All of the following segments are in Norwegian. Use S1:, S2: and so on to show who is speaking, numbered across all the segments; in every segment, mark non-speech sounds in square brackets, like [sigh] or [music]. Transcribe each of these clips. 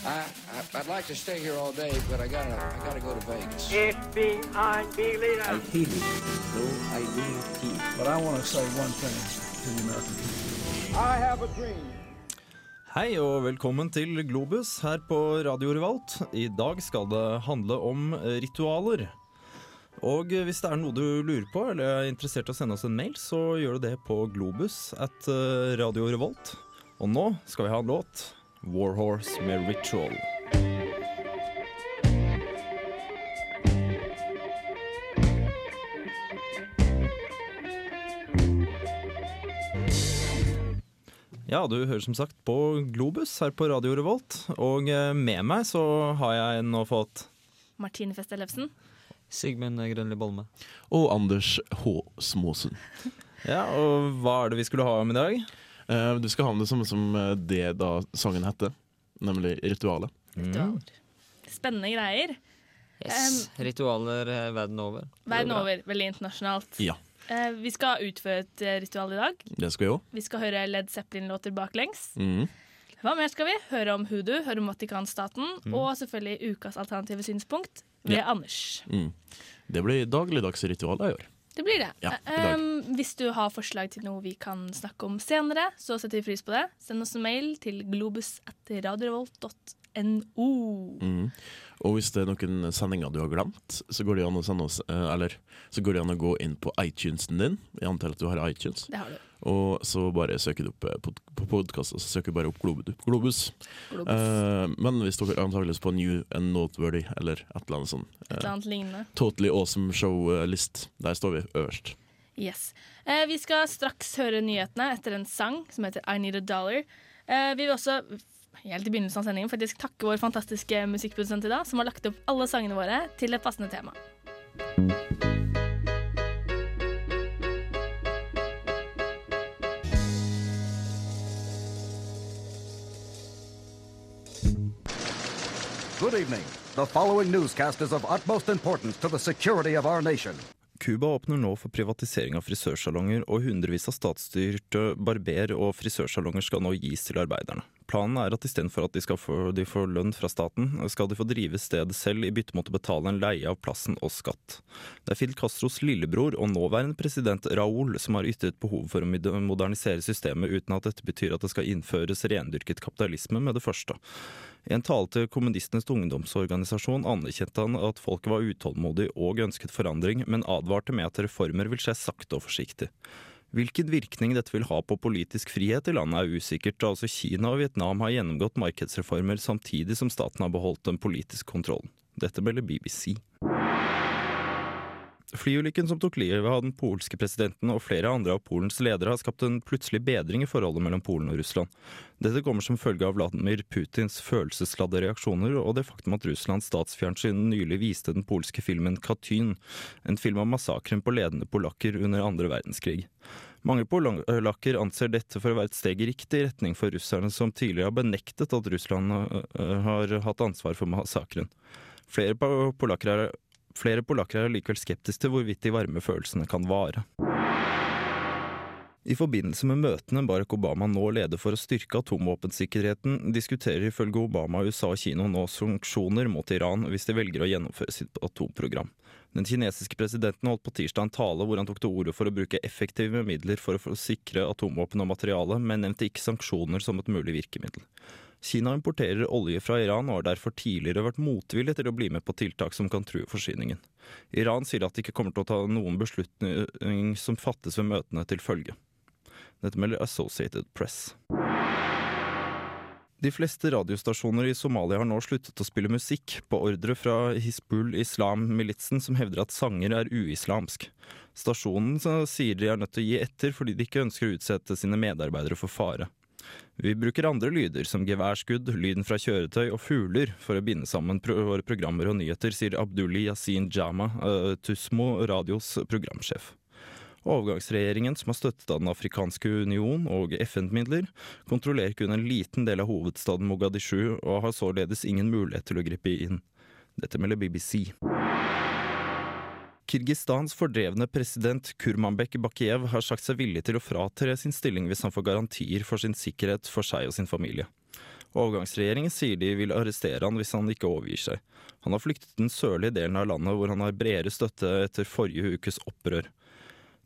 S1: I, I I'd like to stay here all day, but I gotta I gotta go to Vegas.
S2: FBI leader.
S3: I hate it, though I do not.
S4: But I want to say one thing to the American people.
S2: I have a dream.
S5: Hei og velkommen til Globus her på Radio Revolt. I dag skal det handle om ritualer. Og hvis det er noe du lurer på eller er interessert i å sende oss en mail, så gjør du det på globus at eh, Radio Revolt. Og nå skal vi ha en låt. Warhorse med Ritual. Ja, du hører som sagt på Globus her på Radio Revolt. Og eh, med meg så har jeg nå fått
S6: Martine Fest Ellefsen.
S7: Sigmund Grønli Bolme.
S8: Og Anders H. Småsen. [laughs]
S5: Ja, og hva er det vi skulle ha om i dag?
S8: Eh, du skal ha med det samme som eh, det da sangen heter, nemlig ritualet.
S6: Ritualer. Spennende greier.
S7: Yes. Ritualer eh, verden over.
S6: Verden over. Veldig internasjonalt.
S8: Ja,
S6: Eh, vi skal utføre et ritual i dag.
S8: det skal vi også.
S6: Vi skal høre Led Zeppelin-låter baklengs.
S8: Mm.
S6: Hva mer skal vi? Høre om Hoodoo, høre om Vatikanstaten, og selvfølgelig ukas alternative synspunkt ved
S8: Ja.
S6: Anders.
S8: Mm. Det blir dagligdagsritualer i år.
S6: Det blir det.
S8: Ja,
S6: um, hvis du har forslag til noe vi kan snakke om senere, så setter vi pris på det. Send oss en mail til globus.radiorevolt.no.
S8: Mm. Og hvis det er noen sendinger du har glemt, så går det an å sende oss eh, Eller så går det an å gå inn på iTunesen din. Jeg antar at du har iTunes.
S6: Det har du.
S8: Og så bare søker du opp eh, pod på podkast, og så søker du bare opp Globus. Globus.
S6: Globus.
S8: Eh, men hvis dere antakeligvis på New and Noteworthy eller et eller annet sånt
S6: Et eller annet lignende.
S8: Totally Awesome Show-list, der står vi øverst.
S6: Yes. Uh, vi skal straks høre nyhetene etter en sang som heter I Need a Dollar. Eh, vi vil også helt i begynnelsen av sendingen faktisk takke vår fantastiske musikkprodusent i dag, som har lagt opp alle sangene våre til et passende tema.
S9: Good evening. The following newscast is of utmost importance to the security of our nation.
S5: Cuba åpner nå for privatisering av frisørsalonger, og hundrevis av statsstyrte barber- og frisørsalonger skal nå gis til arbeiderne. Planen er at istedenfor at de skal få, de får lønn fra staten, skal de få drive stedet selv i bytte mot å betale en leie av plassen og skatt. Det er Fidel Castros lillebror og nåværende president Raúl som har ytret behov for å modernisere systemet uten at dette betyr at det skal innføres rendyrket kapitalisme med det første. I en tale til kommunistenes ungdomsorganisasjon anerkjente han at folket var utålmodig og ønsket forandring, men advarte med at reformer vil skje sakte og forsiktig. Hvilken virkning dette vil ha på politisk frihet i landet er usikkert, da også Kina og Vietnam har gjennomgått markedsreformer samtidig som staten har beholdt den politiske kontrollen. Dette melder BBC. Flyulykken som tok livet av den polske presidenten og flere andre av Polens ledere har skapt en plutselig bedring i forholdet mellom Polen og Russland. Dette kommer som følge av Vladimir Putins følelsesladde reaksjoner og det faktum at Russlands statsfjernsyn nylig viste den polske filmen Katyn, en film om massakren på ledende polakker under andre verdenskrig. Mange polakker anser dette for å være et steg i riktig retning for russerne, som tidligere har benektet at Russland øh, har hatt ansvar for massakren. Flere polakker er Flere polakker er likevel skeptiske til hvorvidt de varme følelsene kan vare. I forbindelse med møtene Barack Obama nå leder for å styrke atomvåpensikkerheten, diskuterer ifølge Obama, USA og Kina nå sanksjoner mot Iran hvis de velger å gjennomføre sitt atomprogram. Den kinesiske presidenten holdt på tirsdag en tale hvor han tok til orde for å bruke effektive midler for å sikre atomvåpen og materiale, men nevnte ikke sanksjoner som et mulig virkemiddel. Kina importerer olje fra Iran og har derfor tidligere vært motvillig til å bli med på tiltak som kan true forsyningen. Iran sier at de ikke kommer til å ta noen beslutning som fattes ved møtene til følge. Dette melder Associated Press. De fleste radiostasjoner i Somalia har nå sluttet å spille musikk, på ordre fra Hizbul Islam-militsen, som hevder at sanger er uislamsk. Stasjonen sier de er nødt til å gi etter fordi de ikke ønsker å utsette sine medarbeidere for fare. Vi bruker andre lyder, som geværskudd, lyden fra kjøretøy og fugler, for å binde sammen pro våre programmer og nyheter, sier Abdulli Yasin Jama, uh, Tusmo radios programsjef. Overgangsregjeringen, som har støttet av Den afrikanske union og FN-midler, kontrollerer kun en liten del av hovedstaden Mogadishu og har således ingen mulighet til å gripe inn. Dette melder BBC. Kirgistans fordrevne president Kurmanbek Bakiyev har sagt seg villig til å fratre sin stilling hvis han får garantier for sin sikkerhet for seg og sin familie. Overgangsregjeringen sier de vil arrestere han hvis han ikke overgir seg. Han har flyktet den sørlige delen av landet, hvor han har bredere støtte etter forrige ukes opprør.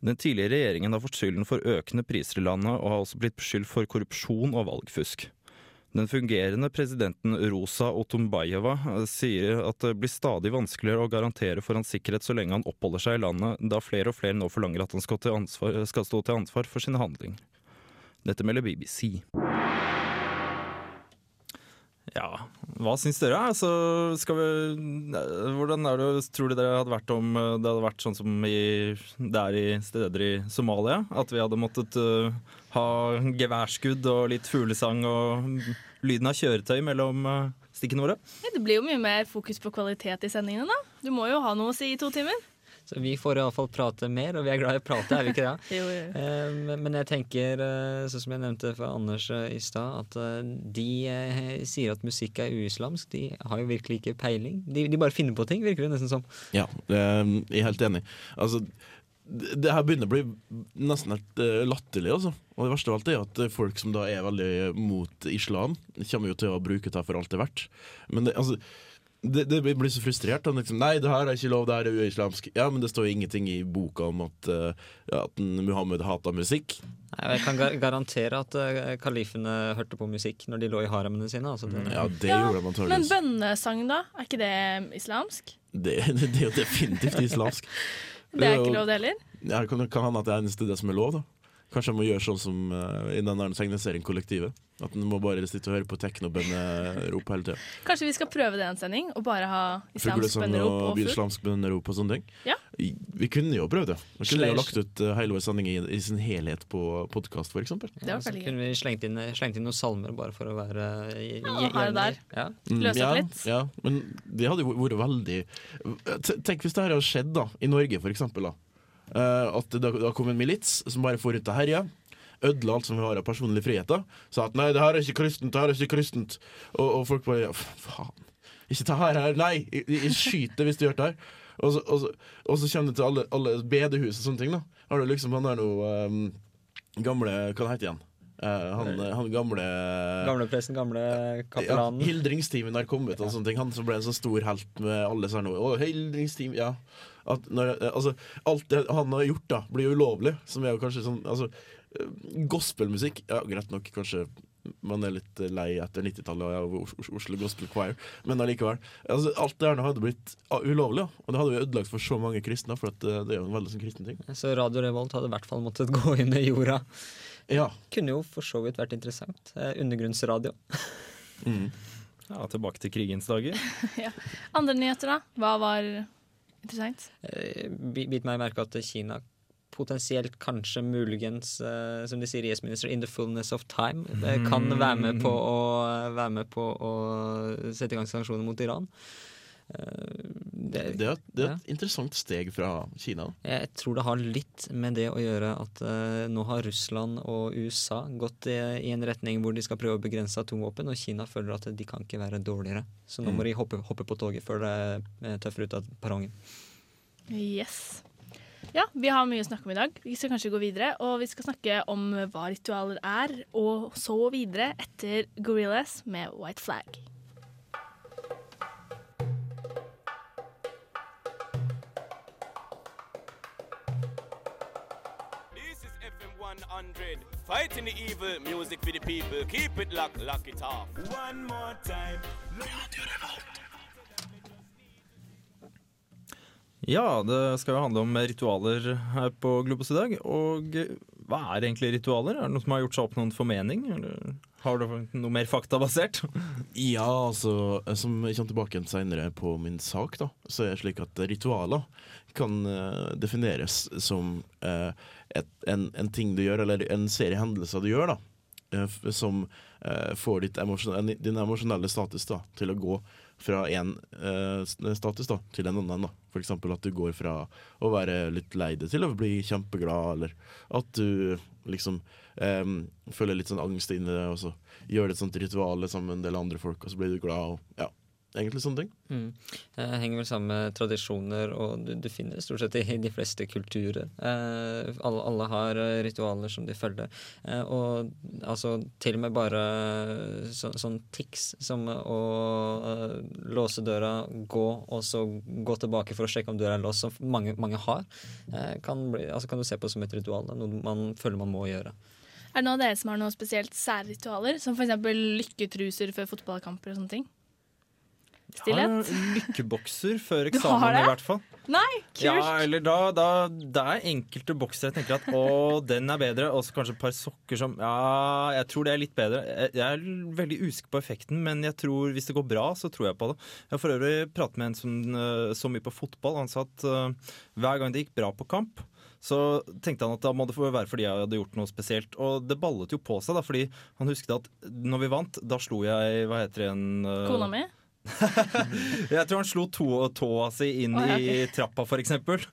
S5: Den tidligere regjeringen har fått skylden for økende priser i landet, og har også blitt beskyldt for korrupsjon og valgfusk. Den fungerende presidenten Rosa Otunbayeva eh, sier at det blir stadig vanskeligere å garantere for hans sikkerhet så lenge han oppholder seg i landet, da flere og flere nå forlanger at han skal, ansvar, skal stå til ansvar for sine handling. Dette melder BBC. Ja, hva syns dere? Altså, vi, hvordan det, tror dere det hadde vært om eh, det hadde vært sånn som i, det er i steder i Somalia? At vi hadde måttet uh, ha geværskudd og litt fuglesang og lyden av kjøretøy mellom uh, stikkene våre?
S6: Det blir jo mye mer fokus på kvalitet i sendingene, da. Du må jo ha noe å si i to timer.
S7: Så vi får iallfall prate mer, og vi er glad i å prate, er vi ikke det? [laughs]
S6: Jo, jo.
S7: Eh, Men jeg tenker, eh, sånn som jeg nevnte for Anders eh, i stad, at de sier at musikk er uislamsk. De har jo virkelig ikke peiling. De, de bare finner på ting, virker det nesten som.
S8: Ja, eh, jeg er helt enig. Altså, det her begynner å bli nesten helt latterlig. Altså. Og det verste av alt er at folk som da er veldig mot islam, kommer jo til å bruke det for alt det er verdt. Men det, altså, det, det blir så frustrert. Han liksom, Nei, det her er ikke lov, det her er uislamsk. Ja, men det står ingenting i boka om at, eh, at Muhammed hata musikk.
S7: Nei, Jeg kan gar garantere at uh, kalifene hørte på musikk når de lå i haremene sine. Altså det,
S8: Ja, det
S6: Ja,
S8: gjorde de
S6: Men
S8: antakeligvis.
S6: bønnesang, da? Er ikke det islamsk?
S8: Det, [laughs] det er jo definitivt islamsk. [laughs]
S6: Det er ikke lov, det heller?
S8: Ja, kan, kan han at det er eneste det som er lov, da. Kanskje han må gjøre sånn som uh, i den der tegneserien-kollektivet. At han må bare sitte og høre på teknobønnerop hele tida.
S6: Kanskje vi skal prøve det en sending, og bare ha islamsk
S8: Fuglesang
S6: bønnerop
S8: og
S6: og
S8: bønnerop og sånne ting.
S6: Ja.
S8: Vi kunne jo prøvd det. Vi kunne jo lagt ut uh, hele vår sending i, i sin helhet på podkast, f.eks.
S6: Det
S7: ja, så kunne vi slengt inn, slengt inn noen salmer bare for å være uh,
S6: Ja, her og der.
S7: Ja.
S6: Løse opp
S8: Mm, ja,
S6: litt.
S8: Ja, men det hadde jo vært veldig Tenk hvis det her hadde skjedd da i Norge, for eksempel. Da. Eh, at det da kom en milits som bare får ut og herja. Ødela alt som vi har av personlige friheter. Sa at nei, det her er ikke kristent, det her er ikke kristent. Og, og folk bare ja, faen. Ikke ta her, her. Nei, jeg, jeg skyter hvis du gjør det her. Og så, og så, og så kommer det til alle, alle bedehus og sånne ting. da Har du liksom Han er noe um, gamle Hva heter det igjen? Uh, han, han gamle
S7: Gamlepresten, gamle
S8: ja,
S7: Hildringsteamet
S8: Hildringstimen har kommet, og sånne ting. Han som ble en så stor helt med alle sånne Å, Hildringstimen, ja. At når, altså, alt det han har gjort, da, blir jo ulovlig. Som er jo kanskje sånn altså, eh, Gospelmusikk Ja, greit nok, kanskje man er litt lei etter 90-tallet av jeg Os- Oslo Gospel Choir, men allikevel. Altså, alt det her hadde blitt ah, ulovlig, da. og det hadde jo ødelagt for så mange kristne. For at eh, det er jo en veldig sånn kristen ting.
S7: Så Radio Revolt hadde i hvert fall måttet [laughs] gå inn i jorda.
S8: Ja.
S7: Kunne jo for så vidt vært interessant. Eh, undergrunnsradio. [laughs]
S8: Mm.
S5: Ja, Tilbake til krigens dager. [laughs]
S6: Andre nyheter, da? Hva var interessant?
S7: Eh, Bit meg merke at Kina potensielt, kanskje, muligens, eh, som de sier i Yes Minister, in the fullness of time, eh, kan være med på å, være med på å sette i gang sanksjoner mot Iran. Eh, det,
S8: Det, er, det er
S7: ja.
S8: et interessant steg fra Kina.
S7: Jeg tror det har litt med det å gjøre at uh, nå har Russland og USA gått i, i en retning hvor de skal prøve å begrense atomvåpen, og Kina føler at de kan ikke være dårligere. Så nå må de hoppe, hoppe på toget før det eh, tøffer ut av perrongen.
S6: Yes. Ja, vi har mye å snakke om i dag. Vi skal kanskje gå videre, og vi skal snakke om hva ritualer er, og så videre etter Gorillas med White Flag.
S10: 100. Fighting the evil, music for the people. Keep it locked, lock it off. One more time.
S5: Ja, det skal jo handle om ritualer her på Globus i dag. Og hva er egentlig ritualer? Er det noen som har gjort seg opp noen formening? Eller har du noe mer faktabasert? [laughs]
S8: Ja, altså, som kommer tilbake senere på min sak, da, så er det slik at ritualer kan eh, defineres som eh, et, en, en ting du gjør, eller en serie hendelser du gjør, da, eh, som uh, får ditt emosjon- din emosjonelle status da, til å gå fra en uh, status da, til en annen. da. For eksempel at du går fra å være litt lei deg til å bli kjempeglad, eller at du liksom eh, føler litt sånn angst inni det, og så gjør et sånt ritual sammen med en del andre folk, og så blir du glad. Og, ja. egentlig sånne ting.
S7: Mm. Det henger vel sammen med tradisjoner, og du, du finner det stort sett i de fleste kulturer. Eh, alle, alle har eh, ritualer som de følger. Eh, og altså til og med bare så, sånn tics som å uh, låse døra, gå, og så gå tilbake for å sjekke om døra er låst, som mange, mange har, eh, kan, bli, altså kan du se på som et ritual. Noe man føler man må gjøre.
S6: Er det noen av dere som har noen spesielt særritualer? Som f.eks. lykketruser før fotballkamper og sånne ting? Stillhet?
S5: en lykkebokser før [laughs] eksamen, i hvert fall.
S6: Nei, kult!
S5: Ja, eller da, da Det er enkelte bokser jeg tenker at å, den er bedre, og så kanskje et par sokker som Ja, jeg tror det er litt bedre. Jeg, jeg er veldig usikker på effekten, men jeg tror hvis det går bra, så tror jeg på det. Jeg har for øvrig pratet med en som eh, så mye på fotball. Han sa at uh, hver gang det gikk bra på kamp, så tenkte han at da må det være fordi jeg hadde gjort noe spesielt. Og det ballet jo på seg, da, fordi han husket at når vi vant, da slo jeg Hva heter det igjen? Uh...
S6: Kona mi? [laughs]
S5: jeg tror han slo to, tåa si inn
S6: oh, ja,
S5: i trappa, eksempel.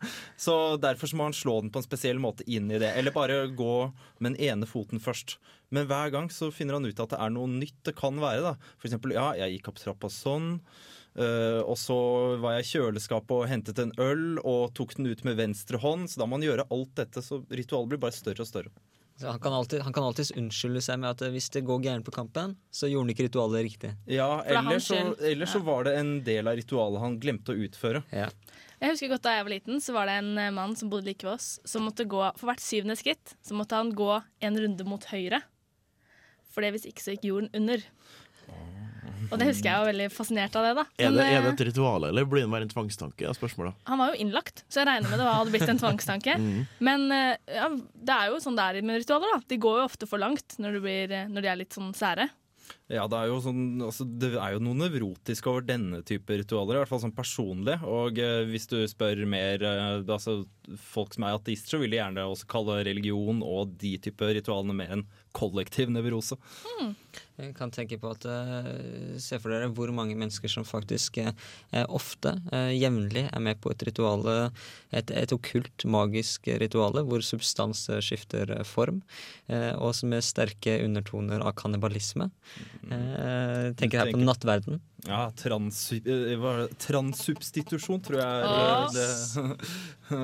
S5: Så derfor så må han slå den på en spesiell måte inn i det. Eller bare gå med den ene foten først. Men hver gang så finner han ut at det er noe nytt det kan være. da. Eksempel, ja, jeg gikk opp trappa sånn. Eh, og så var jeg i kjøleskapet og hentet en øl og tok den ut med venstre hånd. Så da må han gjøre alt dette, så ritualet blir bare større og større.
S7: Så han kan alltid, han kan alltid, unnskylde seg med at eh, hvis det går gærent på kampen, så gjorde han ikke ritualet riktig.
S5: Ja,
S6: det er
S5: Eller så, eller så var det en del av ritualet han glemte å utføre.
S6: Jeg husker godt Da jeg var liten, så var det en eh, mann som bodde like ved oss, som måtte gå for hvert syvende skritt så måtte han gå en runde mot høyre. For det hvis ikke så gikk jorden under. Og det husker jeg var veldig fascinert av det. da
S8: Er det, er det et ritual, eller blir det bare en tvangstanke? er spørsmålet.
S6: Han var jo innlagt, så jeg regner med det hadde blitt en tvangstanke. [laughs]
S8: Mm.
S6: Men eh, ja, det er jo sånn det er med ritualer. da De går jo ofte for langt når, blir, eh, når de er litt sånn sære.
S5: Ja, det er jo sånn, altså, det er jo noe nevrotisk over denne type ritualer, i hvert fall sånn personlig. Og eh, hvis du spør mer eh, altså, folk som er ateister, så vil de gjerne også kalle religion og de type ritualene mer en kollektiv nevrose.
S7: Jeg kan tenke på at eh, Se for dere hvor mange mennesker som faktisk eh, eh, ofte, uh, jevnlig, er med på et ritual, et, et okkult, magisk ritual, hvor substans skifter form, eh, og som er sterke undertoner av kannibalisme. Eh, tenker her på nattverden.
S5: Ja, trans, eh, hva er det? transsubstitusjon tror jeg er eh, det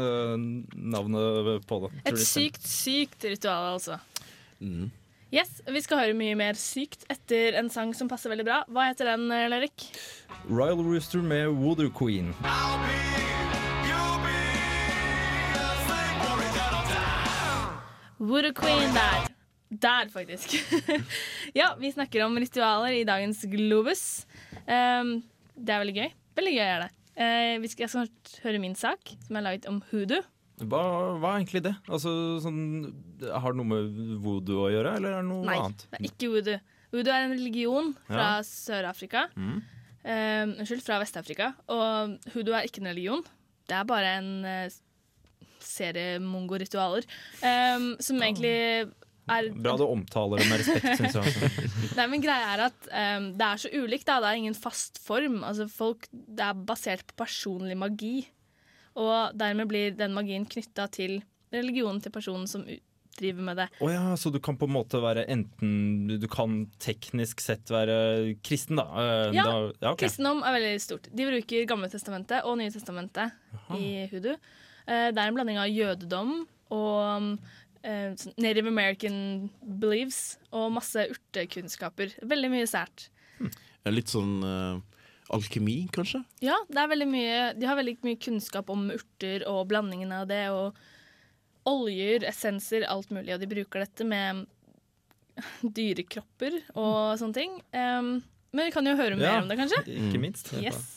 S5: navnet på det.
S6: Et sykt, sykt ritual, altså.
S8: Mm.
S6: Yes, Vi skal høre mye mer sykt etter en sang som passer veldig bra. Hva heter den, eh, Lerik?
S5: Royal Rooster med Wooder Queen.
S6: Voodoo Queen der. Der, faktisk. [laughs] ja, vi snakker om ritualer i dagens Globus. Um, det er veldig gøy. Veldig gøy er det. Uh, jeg skal høre min sak, som er laget om hoodoo.
S5: Hva, hva er egentlig det? Altså, sånn, har det noe med voodoo å gjøre, eller er det noe
S6: Nei,
S5: annet?
S6: det er ikke voodoo. Voodoo er en religion fra
S5: Ja.
S6: Sør-Afrika.
S5: Mm.
S6: Eh, unnskyld, fra Vest-Afrika. Og hoodoo er ikke en religion. Det er bare en uh, serie mongoritualer um, eh, som egentlig er
S5: Bra du omtaler det med respekt, syns jeg. [laughs]
S6: Nei, men greia er at um, det er så ulikt. Da. Det er ingen fast form. Altså, folk, det er basert på personlig magi. Og dermed blir den magien knytta til religionen til personen som driver med det.
S5: Oh ja, så du kan på en måte være enten Du kan teknisk sett være kristen, da? Eh,
S6: Ja,
S5: da, ja okay.
S6: Kristendom er veldig stort. De bruker Gamle testamentet og Nye testamentet i Hudu. Eh, det er en blanding av jødedom og eh, sånn Native American beliefs og masse urtekunnskaper. Veldig mye sært.
S8: Litt sånn uh, alkemi, kanskje?
S6: Ja, det er veldig mye, de har veldig mye kunnskap om urter og blandingen av det, og oljer, essenser, alt mulig. Og de bruker dette med dyrekropper og sånne ting. Um, men vi kan jo høre mer
S5: Ja,
S6: om det, kanskje?
S5: Ikke minst.
S6: Yes.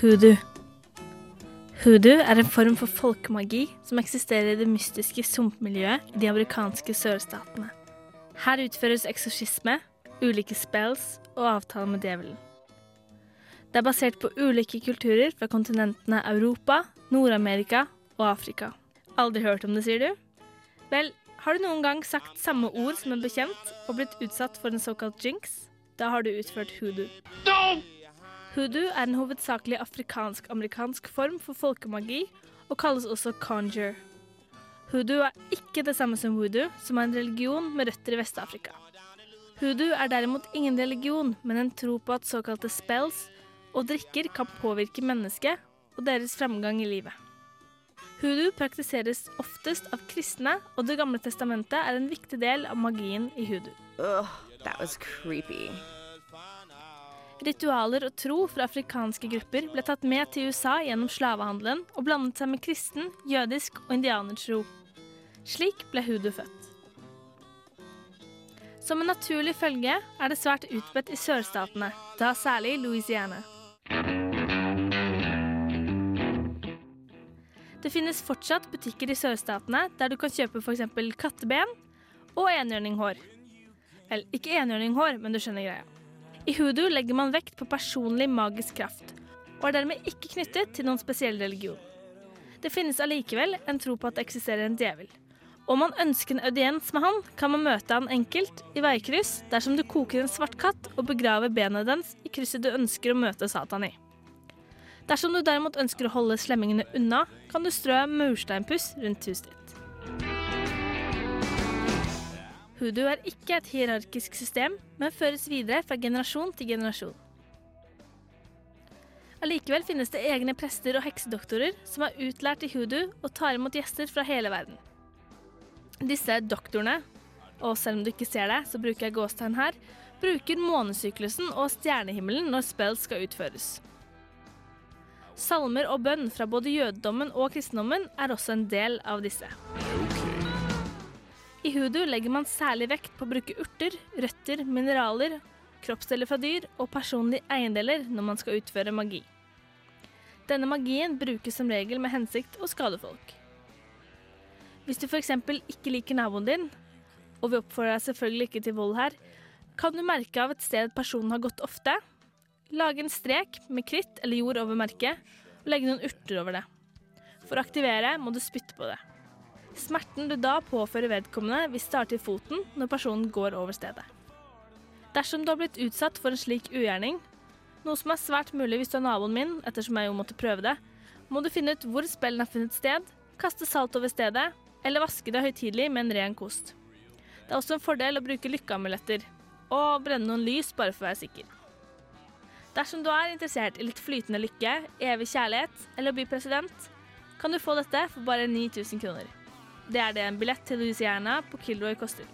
S6: Hoodoo. Hoodoo er en form for folkemagi som eksisterer i det mystiske sumpmiljøet i de amerikanske sørstatene. Her utføres eksorsisme, ulike spells og avtaler med djevelen. Det er basert på ulike kulturer fra kontinentene Europa, Nord-Amerika og Afrika. Aldri hørt om det, sier du? Vel, har du noen gang sagt samme ord som en bekjent og blitt utsatt for en såkalt jinx? Da har du utført hoodoo. Hoodoo er en hovedsakelig afrikansk-amerikansk form for folkemagi og kalles også conjure. Hoodoo er ikke det samme som voodoo, som er en religion med røtter i Vest-Afrika. Hoodoo er derimot ingen religion, men en tro på at såkalte spells og drikker kan påvirke mennesket og deres framgang i livet. Hoodoo praktiseres oftest av kristne, og Det gamle testamentet er en viktig del av magien i hoodoo.
S11: Ugh, that was creepy.
S6: Ritualer og tro fra afrikanske grupper ble tatt med til USA gjennom slavehandelen og blandet seg med kristen, jødisk og indianertro. Slik ble Hudu født. Som en naturlig følge er det svært utbredt i sørstatene, da særlig Louisiana. Det finnes fortsatt butikker i sørstatene der du kan kjøpe f.eks. katteben og enhjørninghår. Vel, ikke enhjørninghår, men du skjønner greia. I hoodoo legger man vekt på personlig magisk kraft, og er dermed ikke knyttet til noen spesiell religion. Det finnes allikevel en tro på at det eksisterer en djevel. Om man ønsker en audiens med han, kan man møte han enkelt i veikryss dersom du koker en svart katt og begraver benet dens i krysset du ønsker å møte Satan i. Dersom du derimot ønsker å holde slemmingene unna, kan du strø mursteinpuss rundt huset ditt. Hoodoo er ikke et hierarkisk system, men føres videre fra generasjon til generasjon. Allikevel finnes det egne prester og heksedoktorer som er utlært i hoodoo og tar imot gjester fra hele verden. Disse doktorene, og selv om du ikke ser det, så bruker jeg gåstegn her, bruker månesyklusen og stjernehimmelen når spill skal utføres. Salmer og bønn fra både jødedommen og kristendommen er også en del av disse. I Hudu legger man særlig vekt på å bruke urter, røtter, mineraler, kroppsdeler fra dyr og personlige eiendeler når man skal utføre magi. Denne magien brukes som regel med hensikt å skade folk. Hvis du f.eks. ikke liker naboen din, og vi oppfordrer deg selvfølgelig ikke til vold her, kan du merke av et sted personen har gått ofte. Lage en strek med kritt eller jord over merket, og legge noen urter over det. For å aktivere må du spytte på det. Smerten du da påfører vedkommende, vil starte i foten når personen går over stedet. Dersom du har blitt utsatt for en slik ugjerning, noe som er svært mulig hvis du er naboen min, ettersom jeg jo måtte prøve det, må du finne ut hvor spillene har funnet sted, kaste salt over stedet, eller vaske det høytidelig med en ren kost. Det er også en fordel å bruke lykkeamuletter, og brenne noen lys bare for å være sikker. Dersom du er interessert i litt flytende lykke, evig kjærlighet eller å bli president, kan du få dette for bare 9000 kroner. Det er det en billett til Louisiana på Kilroy koster.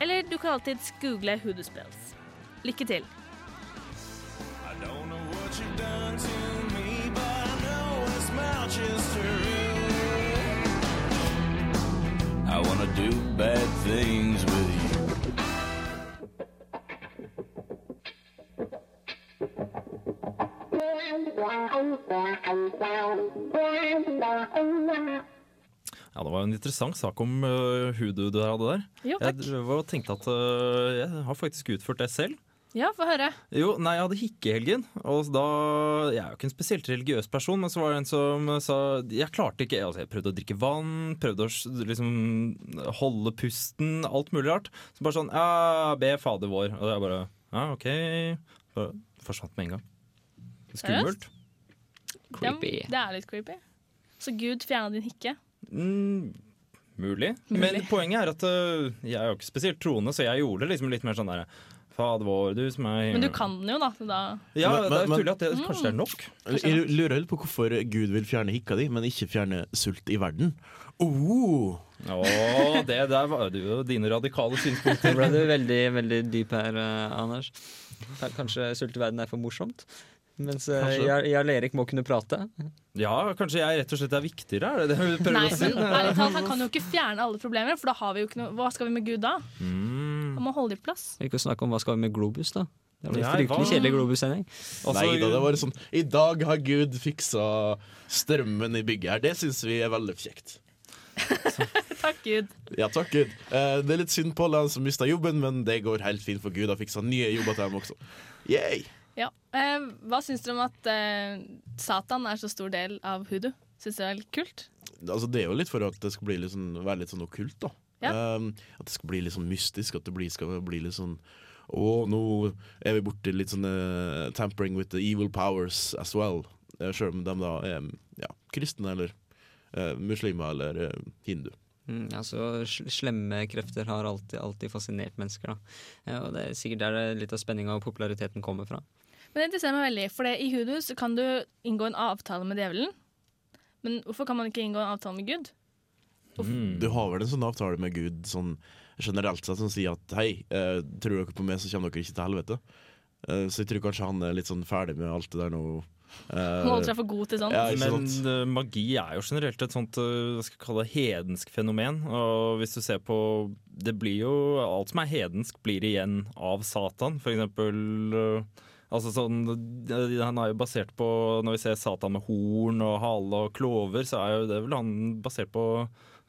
S6: Eller du kan alltids google Hoodoo Spells. Lykke til!
S10: I don't know what you've done to me, but I know it's Manchester. I wanna do bad things with you.
S5: Ja, Det var en interessant sak om uh, hoodoo du hadde der.
S6: Jo, takk.
S5: Jeg tenkte at uh, jeg har faktisk utført det selv.
S6: Ja, få høre.
S5: Jo, nei, jeg hadde hikkehelgen, og da Jeg er jo ikke en spesielt religiøs person, men så var det en som sa Jeg klarte ikke altså Jeg prøvde å drikke vann, prøvde å liksom holde pusten, alt mulig rart. Så bare sånn Ja, be Fader vår. Og jeg bare Ja, OK. Bare forsvant med en gang. Skummelt.
S6: Ja, det er litt creepy. Så Gud fjerna din hikke.
S5: Mm, mulig.
S6: Mulig.
S5: Men poenget er at uh, jeg er jo ikke spesielt troende, så jeg gjorde det liksom litt mer sånn der Fader vår, du som er
S6: Men du kan den jo, da. Da
S5: Ja,
S8: Men-
S5: det er
S8: men-
S5: at det,
S6: Mm.
S5: kanskje det er nok.
S8: Jeg lurer litt på hvorfor Gud vil fjerne hikka di, men ikke fjerne sult i verden. Oh.
S5: Å, det der var jo dine radikale
S7: Nå
S5: synspunkter.
S7: ble du veldig, veldig dyp her, Anders. Kanskje sult i verden er for morsomt? Mens uh,
S5: Kanskje.
S7: Jarl Erik må kunne prate?
S5: Ja, kanskje jeg rett og slett er viktigere, er det det du prøver
S6: Nei,
S5: å si?
S6: men ærlig talt, han kan jo ikke fjerne alle problemer, for da har vi jo ikke noe Hva skal vi med Gud da?
S5: Mm.
S6: Han må holde i plass.
S7: Vi kan snakke om hva skal vi med Globus, da. Det var
S5: en
S7: fryktelig kjedelig Globus-sending.
S8: Nei da, det var sånn I dag har Gud fiksa strømmen i bygget her. Det syns vi er veldig kjekt. [laughs]
S6: Takk, Gud.
S8: Ja, takk Gud. Eh, det er litt synd på alle som mista jobben, men det går helt fint, for Gud har fiksa nye jobber til dem også. Yay!
S6: Ja. Eh, hva syns dere om at eh, Satan er så stor del av hudu? Syns dere det er litt kult?
S8: Altså, det er jo litt for at det skal bli litt sånn, være litt sånn okkult, da.
S6: Ja.
S8: Um, at det skal bli litt sånn mystisk. At det blir, skal bli litt sånn Å, nå er vi borti litt sånn uh, tampering with the evil powers as well. Uh, Sjøl om de da er ja, kristne eller uh, muslimer eller uh, hindu.
S7: Mm, altså, Slemme krefter har alltid, alltid fascinert mennesker. Da. Ja, og det er sikkert der litt av spenninga og populariteten kommer fra.
S6: Men det interesserer meg veldig, for det, i Hudus så kan du inngå en avtale med djevelen. Men hvorfor kan man ikke inngå en avtale med Gud?
S8: Du har vel en sånn avtale med Gud sånn generelt sett som sier at hei, eh, tror dere på meg, så kommer dere ikke til helvete. Eh, så jeg tror kanskje han er litt sånn ferdig med alt det der nå. Eh,
S6: holder seg for god til sånt.
S8: Ja,
S5: Men eh, magi er jo generelt et sånt uh, hva skal jeg kalle det, hedensk fenomen. Og hvis du ser på Det blir jo Alt som er hedensk, blir igjen av Satan. For eksempel eh, Altså sånn, eh, Han er jo basert på Når vi ser Satan med horn og hale og klover, så er jo det vel han basert på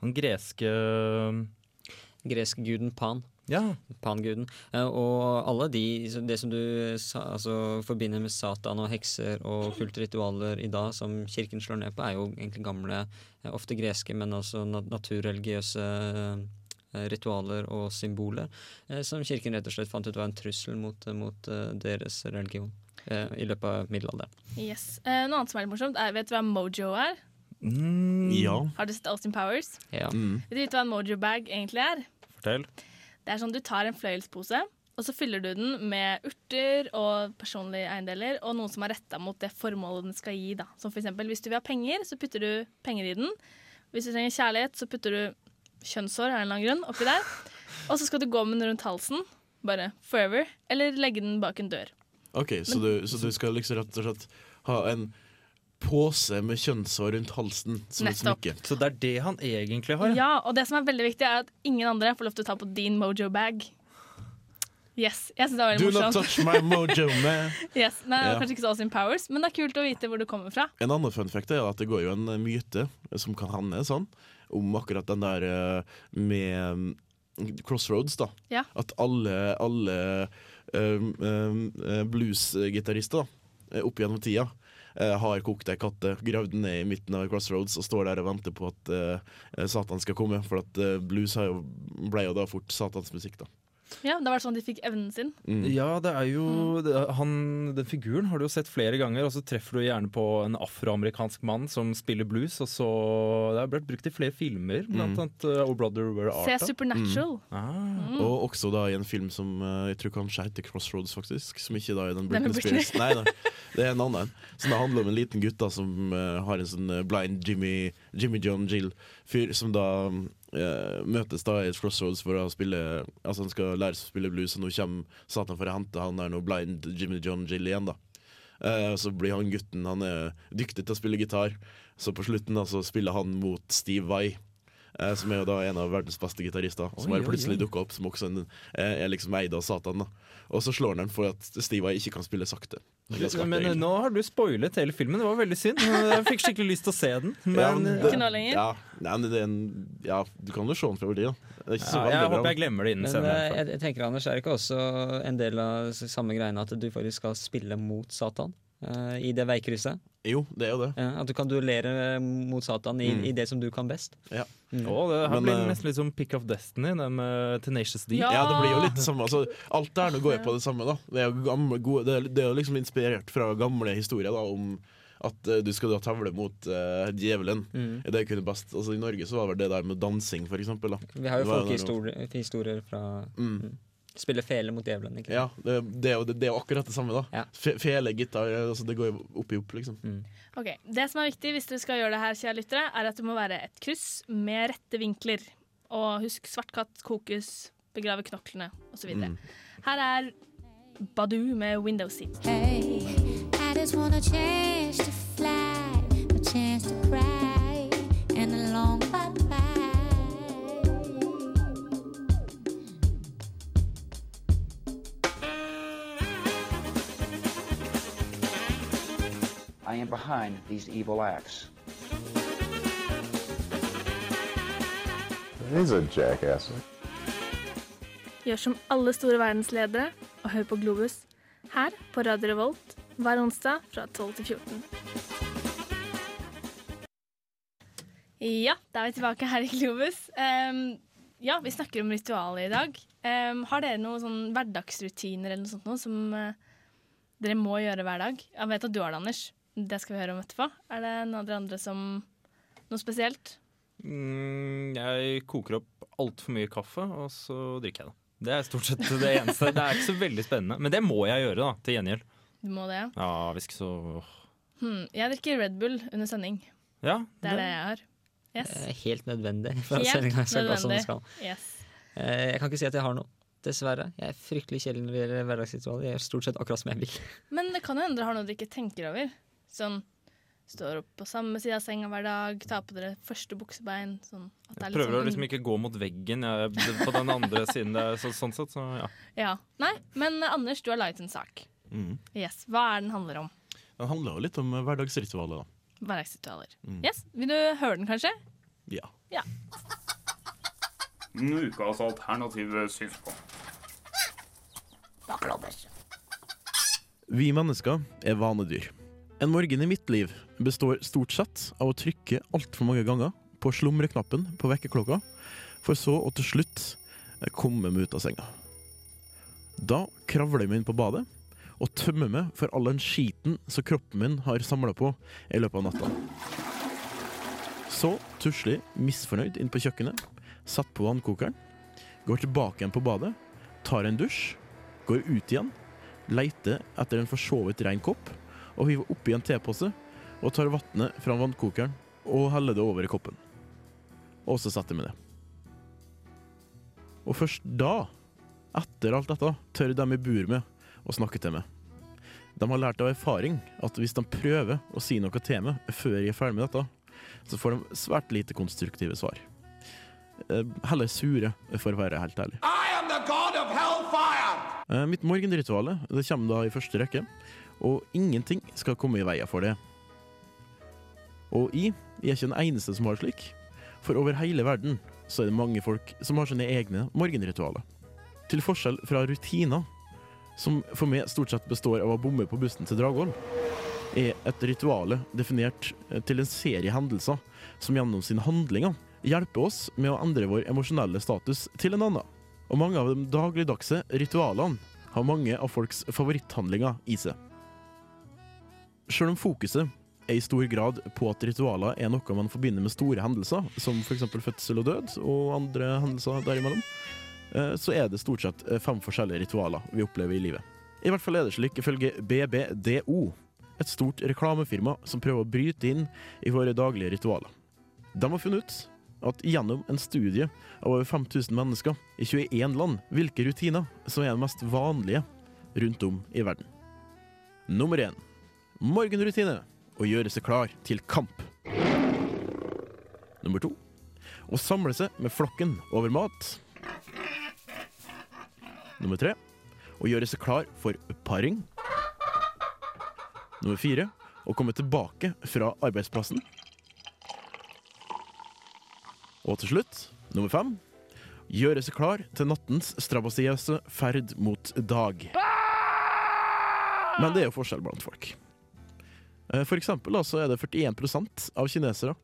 S5: den greske
S7: Greskguden Pan.
S5: Ja.
S7: Panguden. Eh, og alle de Det som du altså, forbinder med Satan og hekser og kultritualer i dag, som kirken slår ned på, er jo egentlig gamle, eh, ofte greske, men også naturreligiøse eh, ritualer og symboler, eh, som kirken rett og slett fant ut var en trussel mot, mot eh, deres religion eh, i løpet av middelalderen.
S6: Yes. Eh, noe annet som er litt morsomt, er, vet du hva mojo er?
S8: Ja.
S6: Har du sett Austin Powers?
S7: Ja.
S8: Mm.
S6: Vet du hva en mojo bag egentlig er?
S5: Fortell.
S6: Det er sånn Du tar en fløyelspose, og så fyller du den med urter og personlige eiendeler, og noe som er retta mot det formålet den skal gi. da. Som for eksempel, Hvis du vil ha penger, så putter du penger i den. Hvis du trenger kjærlighet, så putter du kjønnshår av en eller annen grunn oppi der. Og så skal du gå med den rundt halsen, bare forever, eller legge den bak en dør.
S8: OK, så du, så du skal liksom rett og slett ha en pose med kjønnshår rundt halsen som et smykke.
S5: Så det er det han egentlig har?
S6: Ja, og det som er veldig viktig, er at ingen andre får lov til å ta på din mojo bag. Yes, jeg synes det var veldig
S8: Do
S6: veldig
S8: not touch my mojo, [laughs] man.
S6: Yes, Nei, det
S8: Ja.
S6: var kanskje ikke så Austin Powers, men det er kult å vite hvor du kommer fra.
S8: En annen fun fact er at det går jo en myte som kan hende sånn, om akkurat den der eh, med mm, Crossroads, da.
S6: Ja.
S8: At alle, alle um, um, eh, bluesgitarister eh, opp gjennom tida har kokt ei katte, gravd den ned i midten av Crossroads og står der og venter på at uh, Satan skal komme. For at uh, blues jo, ble jo da fort Satans musikk, da.
S6: Ja, Det var sånn de fikk evnen sin.
S8: Mm.
S5: Ja, det er jo det, han, Den figuren har du jo sett flere ganger, og så treffer du gjerne på en afroamerikansk mann som spiller blues, og så Det har blitt brukt i flere filmer, blant
S8: Mm.
S5: annet uh, Oh Brother Where Art.
S6: Se
S5: Supernatural.
S6: Supernatural.
S5: Ah.
S8: Og også da i en film som eh, jeg tror kanskje heter Crossroads, faktisk. Som ikke da er den Britney. Spears. Nei, nei, det er en annen. Som det handler om en liten gutt da som uh, har en sånn blind Jimmy, Jimmy John Jill-fyr, som da eh, møtes da i et Crossroads for å spille Altså han skal lære seg å spille blues, og nå kommer Satan for å hente han der nå blind Jimmy John Jill igjen, da. Uh, så blir han gutten Han er dyktig til å spille gitar, så på slutten da så spiller han mot Steve Vai. Eh, Som er jo da en av verdens beste gitarister. Som
S5: Oi,
S8: har plutselig dukka opp som også en, eh, er liksom eid av Satan. da Og så slår han den for at Steve ikke kan spille sakte. Ganske
S5: Men
S8: egentlig.
S5: nå har du spoilet hele filmen, det var veldig synd. Jeg fikk skikkelig lyst til å se den. Men,
S8: Ja, men
S5: det,
S6: Ikke nå lenger.
S8: Ja, nei, men det er en, ja, du kan jo se den fra verdi, da. Det er ikke så
S5: ja,
S8: veldig
S5: jeg
S8: bra.
S5: håper jeg glemmer det innen
S7: Men
S5: scenen.
S7: eh, jeg, jeg tenker, Anders, er det ikke også en del av s- samme greiene at du faktisk skal spille mot Satan eh, i det veikrysset?
S8: Jo, det er jo det.
S7: Ja, at du kan duellere mot Satan i,
S8: Mm.
S7: i det som du kan best.
S8: Ja.
S7: Mm.
S5: Å, det her
S8: Men,
S5: blir
S8: eh,
S5: nesten litt som Pick of Destiny, det med Tenacious D.
S6: Ja.
S8: Ja, det blir jo litt det samme. Altså, alt der nå går jo på det samme. da Det er jo gamle, gode, det er, det er liksom inspirert fra gamle historier da om at uh, du skal da tavle mot uh, djevelen.
S7: Mm.
S8: Det kunne best, altså I Norge så var vel det der med dansing, for eksempel. Da.
S7: Vi har jo
S8: Det
S7: folkehistorier historier fra
S8: Mm.
S7: Spille fele mot djevelen. Ikke?
S8: Ja, det, det, er jo, det, det er jo akkurat det samme. da
S7: Ja.
S8: Fele, gitar, altså, det går jo opp i opp, liksom.
S7: Mm.
S6: Ok, Det som er viktig hvis dere skal gjøre det her, kjære lyttere, er at det må være et kryss med rette vinkler. Og husk svart katt, kokus, begrave knoklene osv.
S8: Mm.
S6: Her er Badoo med Window Seat.
S12: Hey, I just wanna change to fly,
S13: I am behind these evil acts.
S14: He's a jackass.
S6: Gjør som alle store verdensledere og hør på Globus her på Radio Revolt hver onsdag fra 12 til 14. Ja, da er vi tilbake her i Globus. Um, ja, vi snakker om ritualer i dag. Um, har dere noen sånn hverdagsrutiner eller noe sånt noe som uh, dere må gjøre hver dag? Jeg vet at du har det, Anders. Det skal vi høre om etterpå. Er det noen av dere andre som Noe spesielt?
S5: Mm, jeg koker opp altfor mye kaffe, og så drikker jeg det. Det er stort sett det eneste. Det er ikke så veldig spennende. Men det må jeg gjøre, da, til gjengjeld.
S6: Du må det, ja.
S5: Ja, hvis ikke så
S6: Hmm. Jeg drikker Red Bull under sending.
S5: Ja.
S6: Det er det jeg har. Yes.
S7: Eh, Helt nødvendig for
S6: Helt
S7: sendinga skal gå som den
S6: nødvendig.
S7: skal.
S6: Yes.
S7: Eh, Jeg kan ikke si at jeg har noe. Dessverre. Jeg er fryktelig kjedelig når det gjelder hverdagsritualer. Jeg gjør stort sett akkurat som jeg vil.
S6: Men det kan jo hende dere har noe dere ikke tenker over. Sånn står opp på samme side av senga hver dag, tar på dere første buksebein. Sånn at det er
S5: Jeg
S6: prøver
S5: prøver å
S6: sånn
S5: liksom ikke gå mot veggen jeg, på den andre siden. Det er så, sånn sett, så ja.
S6: Ja. Nei, men eh, Anders, du har laget en sak.
S8: Mm.
S6: Yes. Hva er den handler om?
S8: Den handler jo litt om hverdagsritualer, da.
S6: Hverdagsritualer.
S8: Mm.
S6: Yes. Vil du høre den, kanskje?
S8: Ja.
S6: Ja.
S14: Ukas alternative synspunkt.
S8: Vi mennesker er vanedyr. En morgen i mitt liv består stort sett av å trykke altfor mange ganger på slumreknappen på vekkerklokka, for så å til slutt komme meg ut av senga. Da kravler jeg meg inn på badet og tømmer meg for all den skiten som kroppen min har samla på i løpet av natta. Så tusler jeg misfornøyd inn på kjøkkenet, setter på vannkokeren, går tilbake igjen på badet, tar en dusj, går ut igjen, leiter etter en for så vidt ren kopp, og hiver oppi en tepose og tar vannet fra vannkokeren og heller det over i koppen. Og så setter vi det. Og først da, etter alt dette, tør de i bor med å snakke til meg. De har lært av erfaring at hvis de prøver å si noe til meg før jeg er ferdig med dette, så får de svært lite konstruktive svar. Eh, Heller sure, for å være helt ærlig. Eh, Mitt morgenrituale det kommer da i første rekke, og ingenting skal komme i veien for det. Og jeg, jeg er ikke den eneste som har slik, for over hele verden så er det mange folk som har sine egne morgenritualer. Til forskjell fra rutiner, som for meg stort sett består av å bomme på bussen til Dragvoll, er et rituale definert eh, til en serie hendelser som gjennom sine handlinger hjelper oss med å endre vår emosjonelle status til en annen. Og mange av de dagligdagse ritualene har mange av folks favoritthandlinger i seg. Selv om fokuset er i stor grad på at ritualer er noe man forbinder med store hendelser, som f.eks. fødsel og død, og andre hendelser derimellom, eh, så er det stort sett eh, fem forskjellige ritualer vi opplever i livet. I hvert fall er det slik ifølge BBDO, et stort reklamefirma som prøver å bryte inn i våre daglige ritualer. De har funnet ut at gjennom en studie av over 5000 mennesker i 21 land, hvilke rutiner som er de mest vanlige rundt om i verden. Nummer én morgenrutine å gjøre seg klar til kamp. Nummer to å samle seg med flokken over mat. Nummer tre å gjøre seg klar for paring. Nummer fire å komme tilbake fra arbeidsplassen. Og til slutt, nummer fem gjøre seg klar til nattens strabasiøse ferd mot dag. Men det er jo forskjell blant folk. Eh, For eksempel så er det 41 av kinesere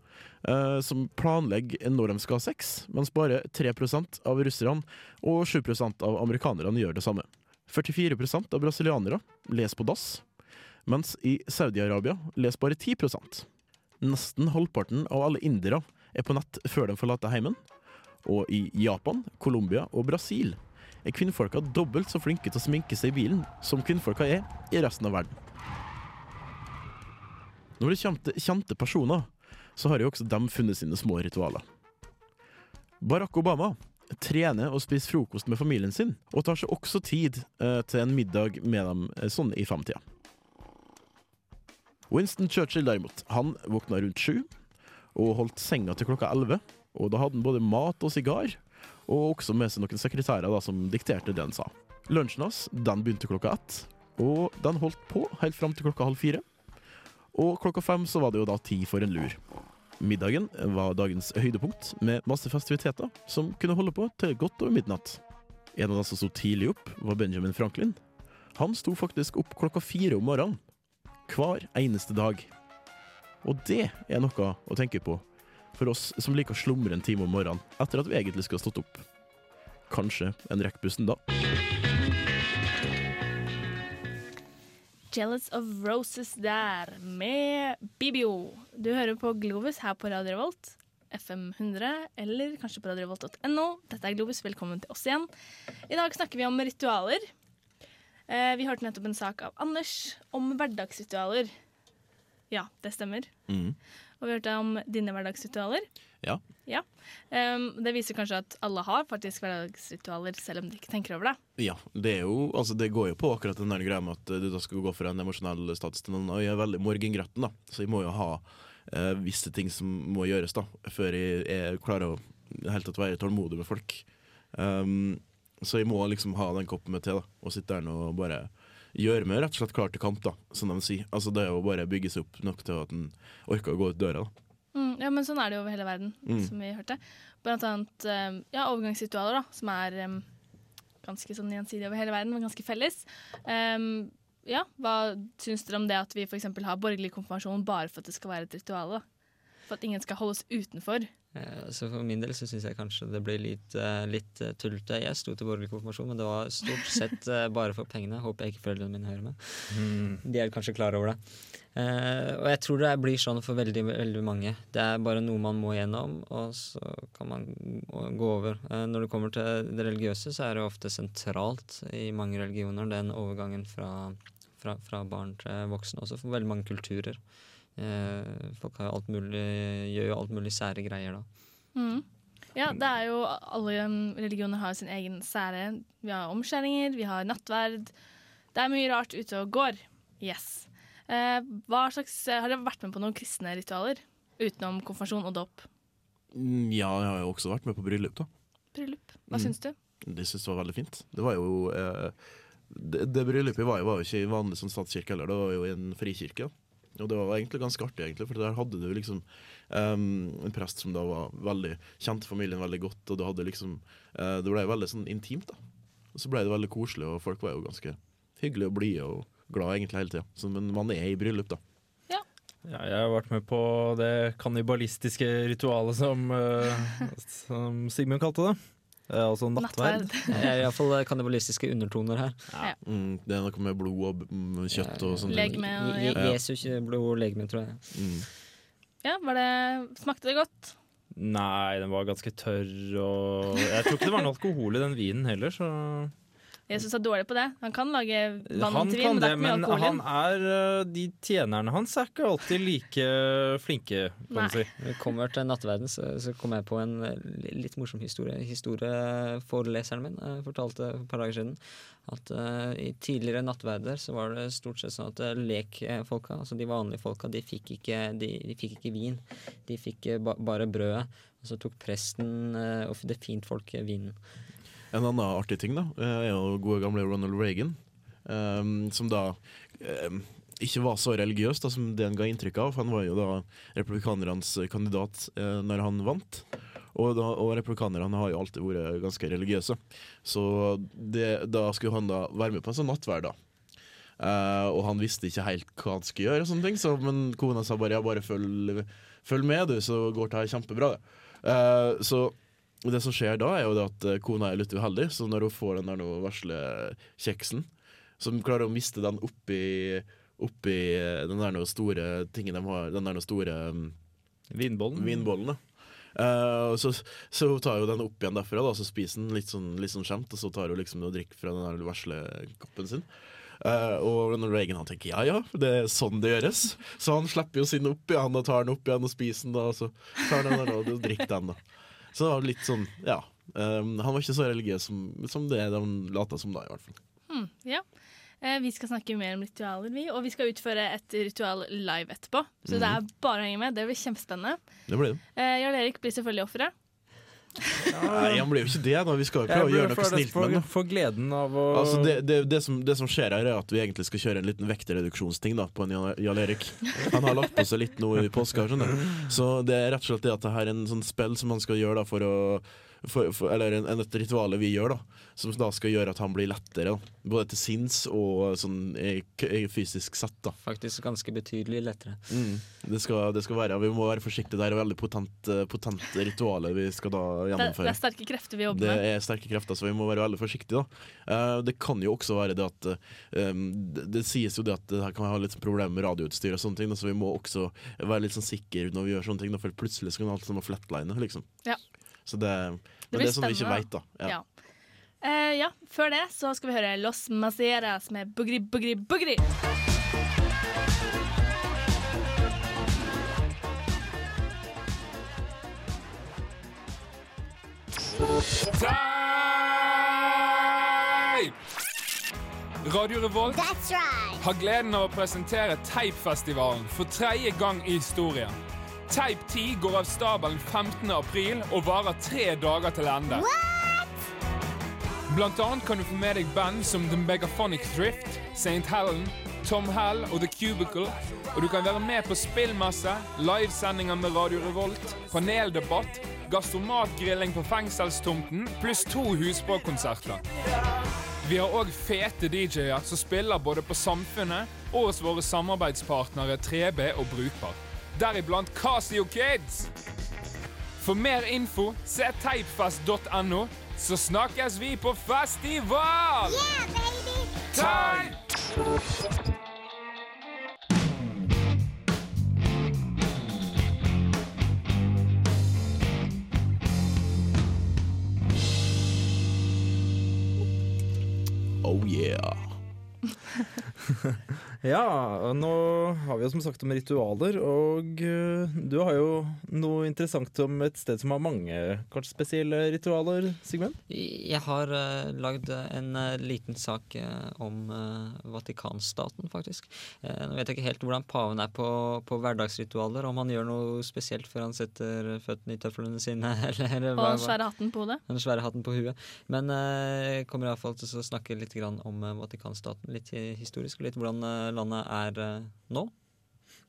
S8: eh, som planlegger når de skal ha sex, mens bare 3% av russerne og 7% av amerikanerne gjør det samme. 44% av brasilianere leser på dass, mens i Saudi-Arabia leser bare 10% Nesten halvparten av alle indere er på nett før de forlater heimen. Og i Japan, Colombia og Brasil er kvinnfolka dobbelt så flinke til å sminke seg i bilen som kvinnfolka er i resten av verden. Når det kommer til kjente personer, så har jo også dem funnet sine små ritualer. Barack Obama trener og spiser frokost med familien sin, og tar seg også tid eh, til en middag med dem eh, sånn i framtida. Winston Churchill derimot, han våkna rundt sju og holdt senga til klokka elleve. Og da hadde han både mat og sigar, og også med seg noen sekretærer da, som dikterte det han sa. Lunsjen hans den begynte klokka ett, og den holdt på helt fram til klokka halv fire. Og klokka fem så var det jo da tid for en lur. Middagen var dagens høydepunkt, med masse festiviteter som kunne holde på til godt over midnatt. En av dem som sto tidlig opp, var Benjamin Franklin. Han sto faktisk opp klokka fire om morgenen. Hver eneste dag. Og det er noe å tenke på for oss som liker å slumre en time om morgenen etter at vi egentlig skulle ha stått opp. Kanskje en rekker bussen da.
S6: 'Jealous of Roses' der, med Bibio. Du hører på Globus her på Radio Revolt. FM 100, eller kanskje på radiorevolt.no. Dette er Globus, velkommen til oss igjen. I dag snakker vi om ritualer. Eh, vi hørte nettopp en sak av Anders om hverdagsritualer. Ja, det stemmer.
S8: Mm.
S6: Og vi hørte om dine hverdagsritualer.
S8: Ja.
S6: Ja. Um, det viser kanskje at alle har faktisk hverdagsritualer, selv om de ikke tenker over det.
S8: Ja, det, er jo, altså det går jo på akkurat den der greia med at eh, du da skal gå fra en emosjonell status til noen. Og jeg er veldig morgengretten, da, så jeg må jo ha uh, visse ting som må gjøres da, før jeg, jeg klarer å helt tatt være tålmodig med folk. Um, så jeg må liksom ha den koppen med te da, og sitte der og bare gjøre meg rett og slett klar til kamp, da, som de sier. Altså Det er jo bare bygge seg opp nok til at en orker å gå ut døra. da.
S6: Ja, men sånn er det jo over hele verden,
S8: Mm.
S6: som vi hørte. Blant annet em, ja, overgangsritualer, da, som er um, ganske sånn gjensidig over hele verden, men ganske felles. Um, ja, hva syns dere om det at vi f.eks. har borgerlig konfirmasjon bare for at det skal være et ritual? da? For at ingen skal holdes utenfor.
S7: Eh, Så For min del så syns jeg kanskje det blir litt, eh, litt eh, tullete. Jeg sto til borgerlig konfirmasjon, men det var stort sett bare for pengene. Håper jeg ikke foreldrene mine hører med. De er kanskje klar over det. Og jeg tror det blir sånn for veldig, veldig mange. Det er bare noe man må gjennom, og så kan man gå- over. Når det kommer til det religiøse, så er det ofte sentralt i mange religioner den overgangen fra, fra, fra barn til voksne, også for veldig mange kulturer. Eh, folk har jo alt mulig, gjør jo alt mulig sære greier da.
S6: Mm. Ja, det er jo Alle religioner har sin egen sære. Vi har omskjæringer, vi har nattverd. Det er mye rart ute og går. Yes. Eh, hva slags, har dere vært med på noen kristne ritualer? Utenom konfirmasjon og dåp?
S8: Mm, Ja, jeg har jo også vært med på bryllup, da.
S6: Bryllup. Hva
S8: Mm.
S6: syns du?
S8: Det syns jeg var veldig fint. Det var jo eh, det, det bryllupet var jo, var jo ikke i vanlig sånn statskirke heller, det var jo i en frikirke. Og det var egentlig ganske artig, egentlig, for der hadde du liksom um, en prest som da var veldig kjente familien veldig godt, og du hadde liksom uh, Det ble veldig sånn intimt, da. Og så ble det veldig koselig, og folk var jo ganske hyggelige og blide og glade egentlig hele tida. Men man er i bryllup, da.
S5: Ja, jeg har vært med på det kannibalistiske ritualet som, uh, [laughs] som Sigmund kalte det. Eh, altså nattverd.
S7: Det er iallfall kannibalistiske undertoner her.
S6: Ja.
S8: Mm, det er noe med blod og mm, kjøtt og sånt.
S6: Legeme og- ja.
S7: Jesu blod og legeme, tror jeg.
S8: Mm.
S6: Ja, var det, Smakte det godt?
S5: Nei, den var ganske tørr, og jeg tror ikke det var noe alkohol i den vinen heller, så
S6: Jesus er dårlig på det. Han kan lage vann
S5: Han
S6: til vin,
S5: kan
S6: men det
S5: det,
S6: er ikke mye
S5: men
S6: alkohol i
S5: han er eh, De tjenerne hans er ikke alltid like flinke, kan
S6: Nei.
S5: du si.
S7: Når jeg kommer til nattverden, så, så kom jeg på en eh, litt morsom historie. Historieforeleseren min jeg fortalte for et par dager siden at uh, i tidligere nattverder så var det stort sett sånn at uh, lekfolka, altså de vanlige folka, de fikk ikke, de, de fikk ikke vin. De fikk eh, ba, bare brødet. Og så tok presten uh, og det fint folk vinen.
S8: En annen artig ting da eh, er jo gode gamle Ronald Reagan, um, som da um, ikke var så religiøs da, som det han ga inntrykk av. Han var jo da republikanernes kandidat eh, når han vant. Og, da, og republikanerne har jo alltid vært ganske religiøse. Så det, da skulle han da være med på en sånn nattverd, da. Uh, og han visste ikke helt hva han skulle gjøre, og sånne ting, så, men kona sa bare ja, bare følg, følg med, du, så går det her kjempebra. Eh, så det som skjer da, er jo det at eh, kona er litt uheldig, så når hun får den der noe vesle kjeksen, så hun klarer å miste den oppi, oppi eh, den der noe store tingen de har, den der noe store um,
S5: Vinbollen.
S8: vinbollen da. Eh, så, så hun tar jo den opp igjen derfra, da, så spiser den litt sånn, litt sånn skjemt, og så tar hun liksom og drikker fra den der vesle koppen sin. Uh, og Reagan han tenker ja ja, det er sånn det gjøres. Så han slipper jo sin opp igjen og tar den opp igjen og spiser den, da, og så tar den der og drikker den. da Så det var litt sånn, ja. Um, han var ikke så religiøs som, som det de lata som da, i hvert fall.
S6: Hmm, ja. Eh, vi skal snakke mer om ritualer, vi. Og vi skal utføre et ritual live etterpå. Så
S8: Mhm.
S6: det er bare å henge med. Det blir kjempespennende.
S8: Det blir det.
S6: Eh, Jarl Erik blir selvfølgelig offeret.
S8: Nei, han blir jo ikke det. da Vi skal jo prøve å gjøre noe snilt med ham.
S5: For gleden av å
S8: Altså det, det, det, som, det som skjer her, er at vi egentlig skal kjøre en liten vektreduksjonsting da på en Jan- Erik. Han har lagt på seg litt nå i påska. skjønner du. Så det er rett og slett det at det her er en sånn spill som han skal gjøre da for å for, for, eller en, en, et ritual vi gjør, da, som da skal gjøre at han blir lettere. Da. Både til sinns og sånn i, i fysisk sett. da
S7: Faktisk ganske betydelig lettere.
S8: Mm. Det, skal, det skal være, Vi må være forsiktige. Det er veldig potent, potent ritual vi skal da gjennomføre.
S6: Det, det, er sterke krefter vi jobber med.
S8: Det er sterke krefter, så vi må være veldig forsiktige. da uh, Det kan jo også være det at um, det, det, sies jo det at det her kan ha litt problemer med radioutstyr og sånne ting, da, så vi må også være litt sånn sikre når vi gjør sånne ting, da, for plutselig skal kan alt sammen flatline. Liksom.
S6: Ja.
S8: Så det,
S6: det,
S8: det er sånn vi ikke veit, da.
S6: Ja. Ja. Uh, ja. Før det så skal vi høre Los Maceras med Bugri, Bugri,
S15: Bugri. Radio Revolt
S12: right.
S15: har gleden av å presentere Teipfestivalen for tredje gang i historien. Teip 10 går av stabelen 15. april og varer tre dager til ende. Blant annet kan du få med deg band som The Megaphonic Thrift, St. Helen, Tom Hell og The Cubicle. Og du kan være med på spillmesse, livesendinger med Radio Revolt, paneldebatt, gastromatgrilling på fengselstomten pluss to husbåkonserter. Vi har òg fete DJ-er som spiller både på Samfunnet og hos våre samarbeidspartnere 3B og Brukbar deriblant Casio Kids. For mer info, se teipfest.no, så snakkes vi på festival!
S12: Yeah, baby!
S15: Teip!
S5: Ja, nå har vi jo som sagt om ritualer, og uh, du har jo noe interessant om et sted som har mange kanskje spesielle ritualer, Sigmund?
S7: Jeg har uh, lagd en uh, liten sak om Vatikanstaten, faktisk. nå vet jeg ikke helt hvordan paven er på, på, hverdagsritualer, om han gjør noe spesielt før han setter føttene i tøflene sine, [laughs] eller
S6: Og den svære hatten på hodet.
S7: Den svære hatten på huet. Men jeg kommer iallfall til å snakke litt om Vatikanstaten, litt historisk, og litt hvordan landet er uh, nå?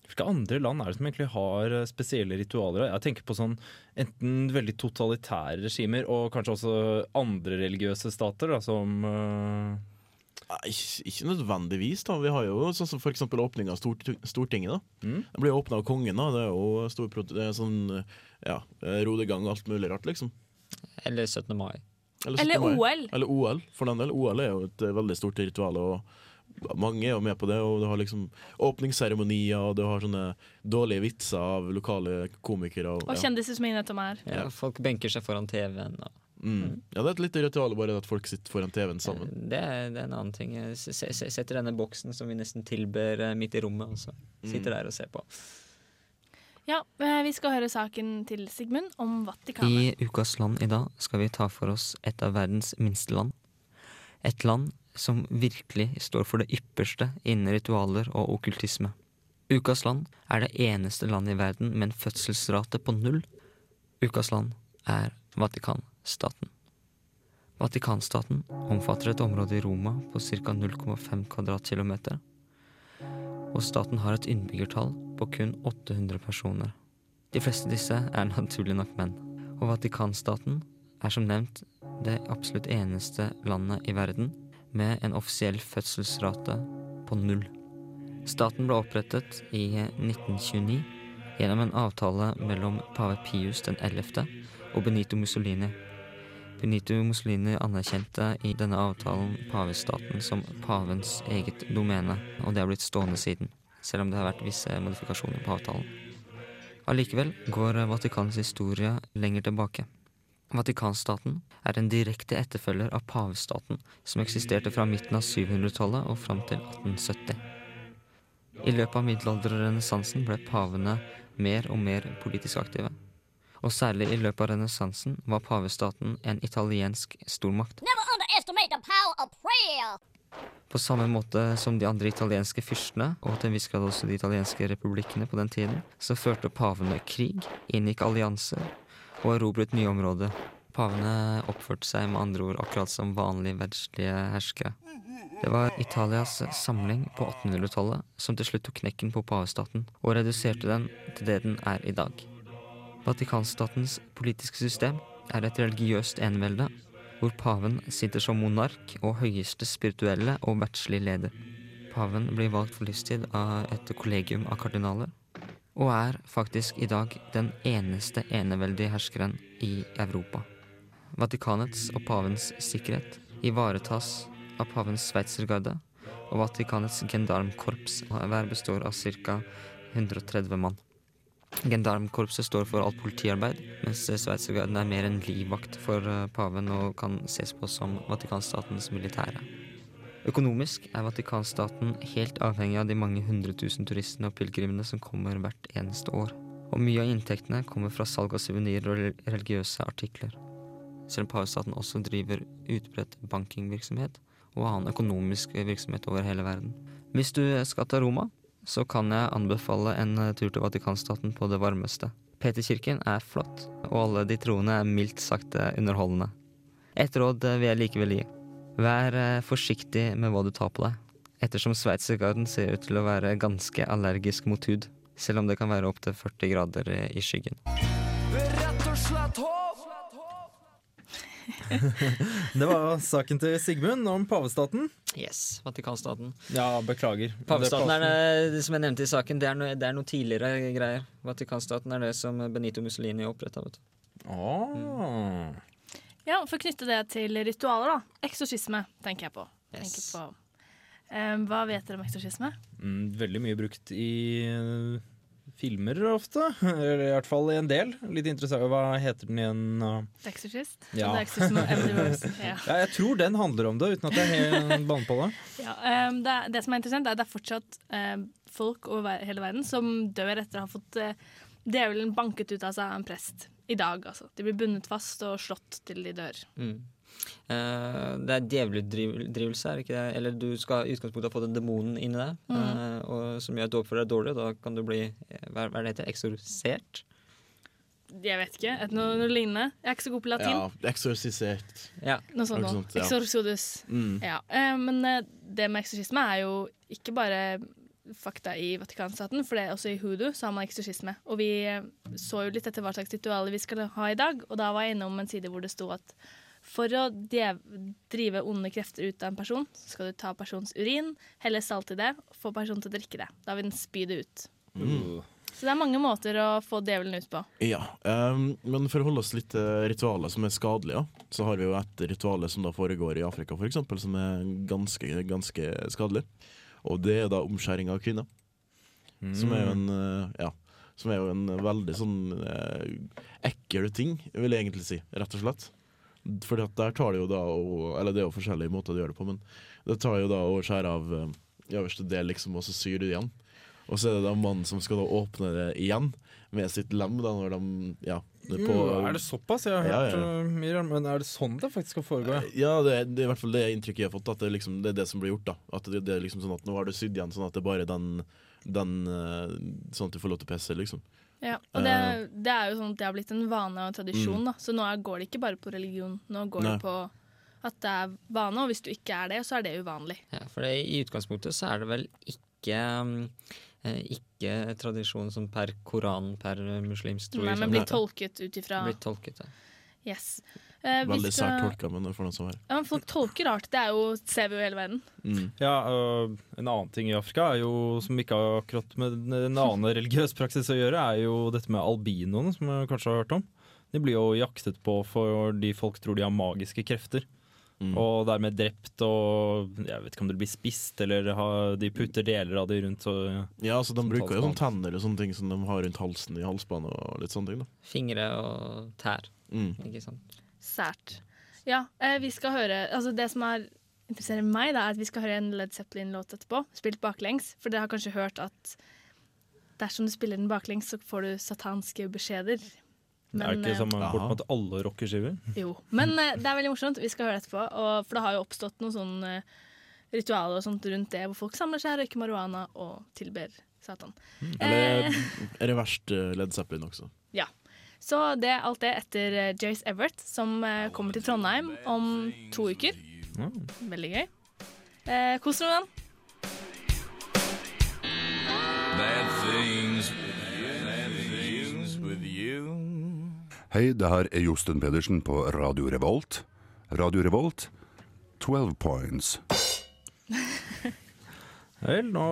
S5: Hvilke andre land er det som egentlig har spesielle ritualer? Jeg tenker på sånn enten veldig totalitære regimer og kanskje også andre religiøse stater, da, som uh
S8: ikke, ikke, nødvendigvis. da Vi har jo sånn som f.eks. åpninga av Stort, Stortinget. da
S5: mm.
S8: Det blir åpna av kongen. da Det er jo stor, det er sånn ja, rodegang og alt mulig rart, liksom.
S7: Eller 17. mai.
S8: Eller, 17.
S6: Eller
S8: mai.
S6: OL.
S8: Eller OL, for den del. OL er jo et veldig stort ritual. Og mange er jo med på det, og du har liksom åpningsseremonier, og du har sånne dårlige vitser av lokale komikere.
S6: Og, og
S8: ja.
S6: kjendiser som er innom her.
S7: Ja, folk benker seg foran TV-en.
S8: Mm. Ja, det er et lite ritual bare at folk sitter foran TV-en sammen.
S7: Det er, det er, en annen ting. Jeg setter denne boksen som vi nesten tilber midt i rommet, og så sitter mm. der og ser på.
S6: Ja, vi skal høre saken til Sigmund om Vatikanet.
S7: I Ukas land i dag skal vi ta for oss et av verdens minste land. Et land som virkelig står for det ypperste innen ritualer og okkultisme. Ukas land er det eneste landet i verden med en fødselsrate på null. Ukas land er Vatikanstaten. Vatikanstaten omfatter et område i Roma på ca. 0,5 kvadratkilometer. Og staten har et innbyggertall på kun 800 personer. De fleste disse er naturlig nok menn. Og Vatikanstaten er som nevnt det absolutt eneste landet i verden med en offisiell fødselsrate på null. Staten ble opprettet i 1929 gjennom en avtale mellom pave Pius den 11. og Benito Mussolini. Benito Mussolini anerkjente i denne avtalen pavestaten som pavens eget domene, og det har blitt stående siden, selv om det har vært visse modifikasjoner på avtalen. Allikevel går Vatikanets historie lenger tilbake. Vatikanstaten er en direkte etterfølger av pavestaten, som eksisterte fra midten av 700-tallet og fram til 1870. I løpet av middelalder og renessansen ble pavene mer og mer politisk aktive. Og særlig i løpet av renessansen var pavestaten en italiensk stormakt. På samme måte som de andre italienske fyrstene, og til en viss grad også de italienske republikkene på den tiden, så førte pavene krig, inngikk allianser og erobret nye områder. Pavene oppførte seg med andre ord akkurat som vanlige verdslige herskere. Det var Italias samling på 1800-tallet som til slutt tok knekken på pavestaten, og reduserte den til det den er i dag. Vatikanstatens politiske system er et religiøst enevelde, hvor paven sitter som monark og høyeste spirituelle og verdslige leder. Paven blir valgt for livstid av et kollegium av kardinaler, og er faktisk i dag den eneste eneveldige herskeren i Europa. Vatikanets og pavens sikkerhet ivaretas av pavens sveitsergarde, og Vatikanets gendarmkorps hver består av ca. 130 mann. Gendarmkorpset står for alt politiarbeid, mens sveitsergarden er mer en livvakt for eh, paven og kan ses på som Vatikanstatens militære. Økonomisk er Vatikanstaten helt avhengig av de mange hundre tusen turistene og pilegrimene som kommer hvert eneste år. Og mye av inntektene kommer fra salg av suvenirer og religiøse artikler. Selv om pavestaten også driver utbredt bankingvirksomhet og annen økonomisk virksomhet over hele verden. Hvis du skal til Roma, så kan jeg anbefale en tur til Vatikanstaten på det varmeste. Peterkirken er flott, og alle de troende er mildt sagt underholdende. Et råd vil jeg likevel gi. Vær eh, forsiktig med hva du tar på deg, ettersom sveitsergarden ser ut til å være ganske allergisk mot hud, selv om det kan være opptil 40 grader i skyggen.
S16: Rett og slett håp! [laughs]
S5: Det var saken til Sigmund om pavestaten.
S7: Yes, Vatikanstaten.
S5: Ja, beklager.
S7: Pavestaten er
S5: Det
S7: som jeg nevnte i saken, det er, noe, det er noe tidligere greier. Vatikanstaten er det som Benito Mussolini oppretta.
S5: Åh.
S6: Ja, For å knytte det til ritualer, da. Eksorsisme tenker jeg på.
S7: Yes.
S6: Tenker på. Um, hva vet dere om eksorsisme?
S5: Mm, veldig mye brukt i uh, filmer ofte. Eller i hvert fall i en del. Litt interessant. Hva heter den igjen? uh?
S6: Exorcist?
S5: Ja. [laughs]
S6: Ja.
S5: ja, jeg tror den handler om det, uten at jeg er helt banne på det.
S6: Ja, um, det, er- det som er interessant, er at det er fortsatt uh, folk over hele verden som dør etter å ha fått uh, djevelen banket ut av seg av en prest. I dag, altså. De blir bundet fast og slått til de dør.
S7: Mm. Eh, det er djevelutdrivelse, er det ikke det? Eller du skal i utgangspunktet ha fått en demon inni deg,
S6: Mm.
S7: eh, og som gjør at du oppfører deg dårlig. og Da kan du bli hva hva er det heter, eksorsert.
S6: Jeg vet ikke. Et, noe, noe lignende. Jeg er ikke så god på latin.
S8: Ja, eksorsisert.
S7: Ja.
S6: Noe sånt
S8: Noe sånt, ja.
S6: Exorcodus.
S8: Mm.
S6: Ja. eh, men eh, det med eksorsisme er jo ikke bare fakta i Vatikanstaten, for det er også i Hudu så har man eksorsisme. Og vi eh, så jo litt etter hva slags ritualer vi skal ha i dag, og da var jeg innom en side hvor det sto at for å drive onde krefter ut av en person, så skal du ta persons urin, helle salt i det, og få personen til å drikke det. Da vil den spy det ut.
S8: Mm.
S6: Så det er mange måter å få djevelen ut på.
S8: Ja, um, men for å holde oss litt til ritualer som er skadelige, så har vi jo et ritual som da foregår i Afrika, eksempel, som er ganske, ganske skadelig. Og det er da omskjæring av kvinner. Som er jo en eh, Ja. Som er jo en veldig sånn eh, ekkel ting, vil jeg egentlig si, rett og slett. At der tar det jo da og, Eller det er jo forskjellige måter de gjør det på, men det tar jo da å skjære av i øverste del, liksom, og så syr det igjen. Og så er det da mannen som skal da åpne det igjen med sitt lem, da, når de Ja. På-
S5: mm, er det såpass? Jeg har
S8: Ja,
S5: hørt
S8: ja.
S5: uh, mye, men er det sånn det faktisk skal foregå?
S8: Ja, det, er- det er i hvert fall det inntrykket jeg har fått. At det, liksom, det er det som blir gjort. da At det, det er liksom sånn at Nå har du sydd igjen sånn at det er bare den, den eh, Sånn at du får lov til å pisse, liksom.
S6: Ja, og det, det er jo sånn at det har blitt en vane og en tradisjon.
S8: Mm.
S6: Da. Så nå går det ikke bare på religion, nå går
S8: Nei.
S6: det på at det er vane, og hvis du ikke er det, så er det uvanlig.
S7: Ja, for det, i utgangspunktet så er det vel ikke mm, eh, ikke tradisjon som per Koran, per eh, muslimsk tro.
S6: Nei, men blir tolket ut ifra
S7: Blir tolket, ja.
S6: Yes. Eh,
S8: Veldig
S6: skal-
S8: sært tolka, men for noen som er.
S6: Ja, men folk tolker rart. Det er jo, ser vi jo i hele verden.
S8: Mm.
S5: Ja, og En annen ting i Afrika er jo, som ikke har akkurat med en annen religiøs praksis å gjøre, er jo dette med albinoene, som vi kanskje har hørt om. De blir jo jaktet på fordi folk tror de har magiske krefter.
S8: Mm.
S5: Og dermed drept og Jeg vet ikke om det blir spist, eller ha, de putter deler av det rundt. Og, ja.
S8: Ja, altså De bruker jo
S5: sånn
S8: sånne tenner og sånne ting som de har rundt halsen i halsbånd og litt sånne ting. da
S7: Fingre og tær.
S8: Mm.
S7: Ikke sant.
S6: Sært. Ja, eh, vi skal høre Altså, det som er interesserer meg, da, er at vi skal høre en Led Zeppelin-låt etterpå, spilt baklengs. For dere har kanskje hørt at dersom du spiller den baklengs, så får du satanske beskjeder.
S5: Er det ikke
S6: som
S5: samme bort med at alle rockeskiver?
S6: Jo. Men eh, det er veldig morsomt. Vi skal høre det etterpå. Og, for det har jo oppstått noen sånn eh, ritualer og sånt rundt det, hvor folk samler seg, røyker marihuana og tilber Satan.
S8: Eller
S6: Eh,
S8: er det [laughs] verst uh, Led Zeppelin også?
S6: ja. Så det er alt det etter eh, Jace Everett, som eh, kommer til Trondheim om to uker. Veldig gøy. Eh, kos dere med den.
S17: Hei, det her er Josten Pedersen på Radio Revolt. Radio Revolt, 12 points. [laughs]
S5: Vel, nå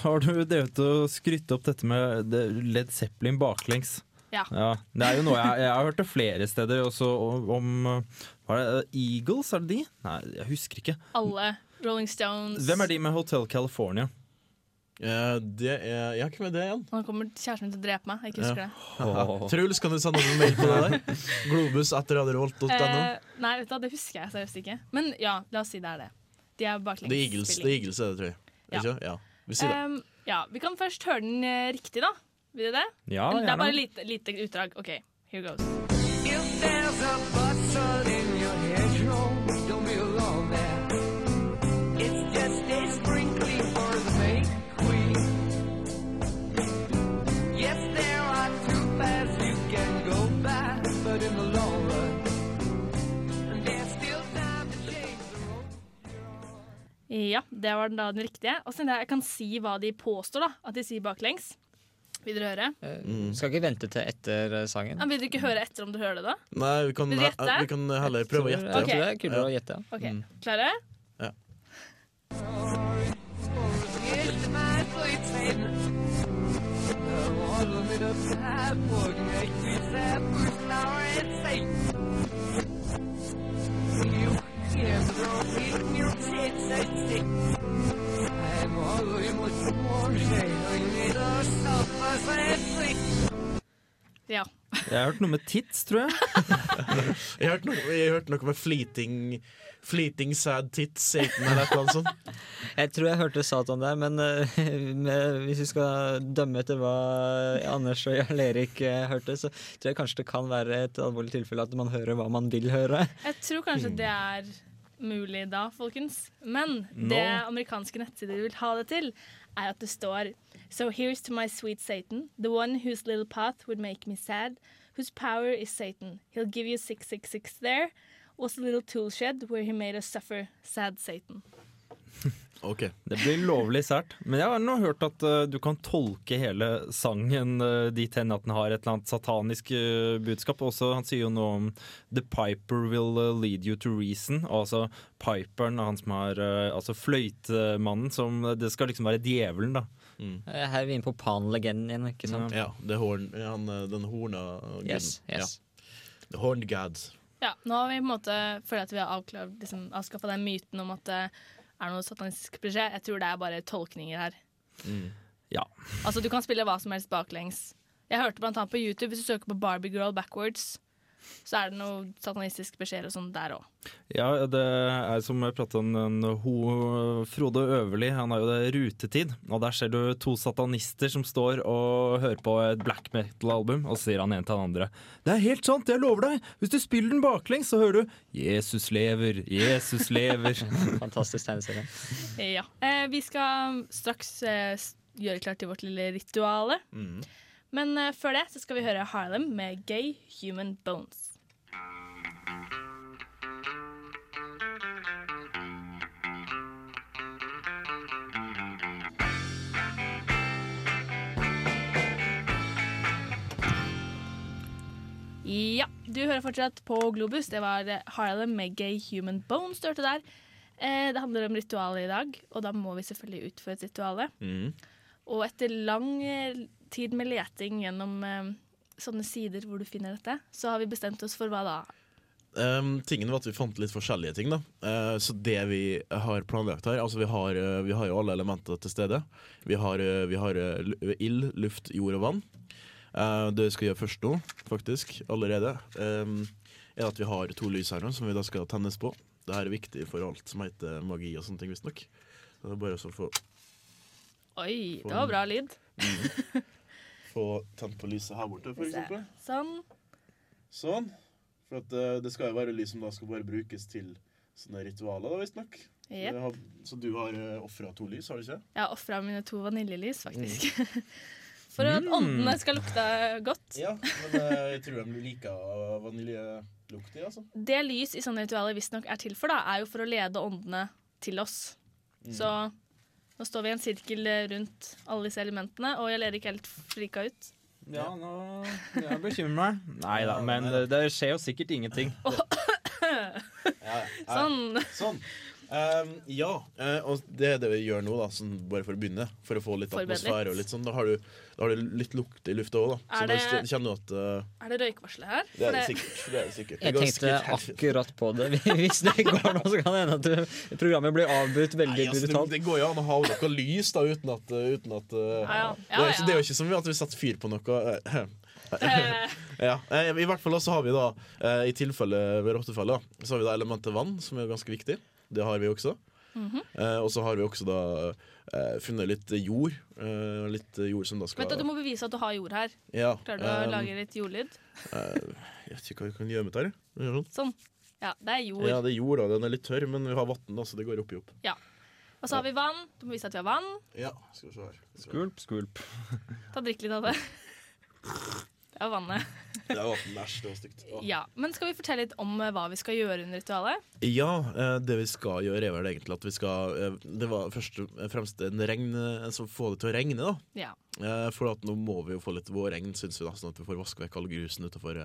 S5: har du drevet og skrytt opp dette med Led Zeppelin baklengs.
S6: Ja.
S5: Det er jo noe jeg, jeg har hørt det flere steder, også om, om Var det Eagles, er det de? Nei, jeg husker ikke.
S6: Alle Rolling Stones
S5: Hvem er de med Hotel California?
S8: Det er Ja, ikke med det igjen?
S6: Nå kommer kjæresten min til å drepe meg. Jeg ikke husker det. [laughs]
S8: Truls, kan du sende oss en mail på det der? [laughs] Globus etter radiorevolt.no.
S6: Eh, nei, vet du det husker jeg seriøst ikke. Men ja, la oss si det er det. De er
S8: Det er Eagles, det er Eagles det, tror jeg.
S6: Ja.
S8: Ikke? Ja. Vi sier det.
S6: Um, ja, vi kan først høre den eh, riktig, da. Vil du det?
S8: Ja,
S6: det er bare lite, lite utdrag. OK, here goes.
S16: If
S6: Ja, det var da den riktige. Og siden jeg kan si hva de påstår da, at de sier baklengs. Vil dere høre?
S7: Mm. Skal ikke vente til etter eh, sangen.
S6: Ja, vil dere ikke høre etter om du hører det, da?
S8: Nei, vi kan, vi kan heller prøve å gjette.
S7: Jeg tror det er kulere å gjette.
S6: Ok,
S8: Mm.
S6: Klare?
S8: Ja.
S16: You
S6: Ja.
S5: Jeg har hørt noe med tits, tror jeg. [laughs]
S8: Jeg har hørt noe, jeg har hørt noe med fleeting Fleeting sad tits, Satan eller et eller annet sånt. [laughs]
S7: Jeg tror jeg hørte Satan der, men eh, [laughs] med, hvis vi skal dømme etter hva Anders og Jarl Erik eh, hørte, så tror jeg kanskje det kan være et alvorlig tilfelle at man hører hva man vil høre.
S6: Jeg tror kanskje det er mulig da, folkens. Men
S7: no.
S6: det amerikanske nettsider vil ha det til, er at det står So here's to my sweet Satan, the one whose little path would make me sad, whose power is Satan. He'll give you 666 there. Was a little tool shed where he made us suffer, sad Satan. [laughs]
S8: Ok.
S5: Det blir lovlig sært. Men jeg har nå hørt at uh, du kan tolke hele sangen uh, dit hen at den har et eller annet satanisk uh, budskap. Også, han sier jo noe om 'The piper will lead you to reason'. Altså piperen, han som har Altså fløytemannen, som Det skal liksom være djevelen, da.
S7: Mm. Her er vi inne på Pan-legenden igjen, ikke sant?
S8: Ja, det er horn, han, den horna guden.
S7: Yes, yes.
S8: Ja. The horned gods.
S6: Ja, nå har vi på en måte føler at vi har avklart, liksom, avskaffa den myten om at det er noe satanistisk beskjed. Jeg tror det er bare tolkninger her.
S5: Ja.
S6: Altså, du kan spille hva som helst baklengs. Jeg hørte blant annet på YouTube, hvis du søker på Barbie Girl backwards, så er det noe satanistisk beskjed og sånn der òg.
S5: Ja, det er som jeg pratet om en ho, Frode Øverli, han har jo det Rutetid. Og der ser du to satanister som står og hører på et black metal-album, og så sier han en til den andre Det er helt sant, jeg lover deg! Hvis du spiller den baklengs, så hører du 'Jesus lever, Jesus lever'. [laughs]
S7: Fantastisk tegneserie.
S6: Ja. Eh, vi skal straks eh, gjøre klart til vårt lille rituale. Men eh, før det så skal vi høre Harlem med Gay Human Bones. Ja, du hører fortsatt på Globus. Det var eh, Harlem med Gay Human Bones du hørte der. Eh, det handler om ritualet i dag, og da må vi selvfølgelig utføre et rituale. Og etter lang tid med leting gjennom eh, sånne sider hvor du finner dette, så har vi bestemt oss for hva da?
S8: Um, tingen var at Vi fant litt forskjellige ting. da uh, Så det vi har planlagt her Altså Vi har, uh, vi har jo alle elementer til stede. Vi har, uh, vi har ild, luft, jord og vann. Det vi skal gjøre først nå, faktisk, allerede, um, er at vi har to lys her nå som vi da skal tennes på. Det her er viktig for alt som heter magi og sånne ting, visstnok. Så det er bare å få,
S6: Oi, det var bra lyd. [laughs]
S8: få tent på lyset her borte, eksempel.
S6: Sånn.
S8: Sånn. For at uh, det skal jo være lys som da skal bare brukes til sånne ritualer, da, visstnok. Yep. Så du har uh, ofra to lys, har du ikke?
S6: Jeg har ofra mine to vaniljelys, faktisk. [laughs] For at åndene skal lukte godt.
S8: Ja, men uh, jeg tror de liker vaniljelukt i, altså.
S6: Det lys i sånne ritualer visstnok er til for, da, er jo for å lede åndene til oss.
S8: Mm.
S6: Så nå står vi i en sirkel rundt alle disse elementene, og jeg ler ikke helt frika ut.
S5: Ja, nå jeg bekymrer meg. [laughs] Nei da, men det, det skjer jo sikkert ingenting. [laughs]
S6: Sånn.
S8: Sånn. Um, ja, eh, og det er det vi gjør nå, da, sånn, bare for å begynne. For å få litt atmosfære. Og litt sånn, da, har du, da har du litt lukt i lufta òg, da. Så
S6: Er
S8: da
S6: det-
S8: kjenner du at uh,
S6: Er det røykvarsler her?
S8: Det er det sikkert. Det er det sikkert.
S7: Jeg tenkte [laughs] akkurat på det. [laughs] Hvis det går nå, så kan det hende at du- programmet blir avbrutt veldig
S8: Nei, altså,
S7: brutalt.
S8: det går jo an å ha noe lys da, uten at, uten at uh,
S6: Ja, ja.
S8: det, er,
S6: Ja,
S8: det er jo ikke som at vi setter fyr på noe. eh,
S6: Eh, [laughs]
S8: ja, eh, I hvert fall så har vi da, eh, i tilfelle ved rottefelle, så har vi da elementet vann, som er ganske viktig. Det har vi også.
S6: mhm.
S8: Eh, og så har vi også da eh, funnet litt jord. eh, litt jord som da skal
S6: Vent, da, du må bevise at du har jord her.
S8: Ja,
S6: Klarer du å
S8: um,
S6: lage litt jordlyd?
S8: eh, Jeg vet ikke hva vi kan gjøre med det her. Sånn.
S6: Sånn. Ja, det er jord.
S8: Ja, det er jord, da. Den er litt tørr, men vi har vann, så det går oppi opp.
S6: Ja. Og så har vi vann. Du må vise at vi har vann.
S8: Ja, skal vi se her.
S5: Skvulp, skvulp.
S6: Ta Drikk litt av det. [laughs] Det er vannet. [laughs]
S8: Det er vann, det var stygt. Åh.
S6: Ja, Men skal vi fortelle litt om eh, hva vi skal gjøre under ritualet?
S8: Ja, eh, det vi skal gjøre er vel egentlig at vi skal eh, Det var først og fremst en regn, altså få det til å regne, da.
S6: Ja.
S8: Eh, For at nå må vi jo få litt vårregn, syns vi, da, sånn at vi får vaske vekk all grusen utenfor,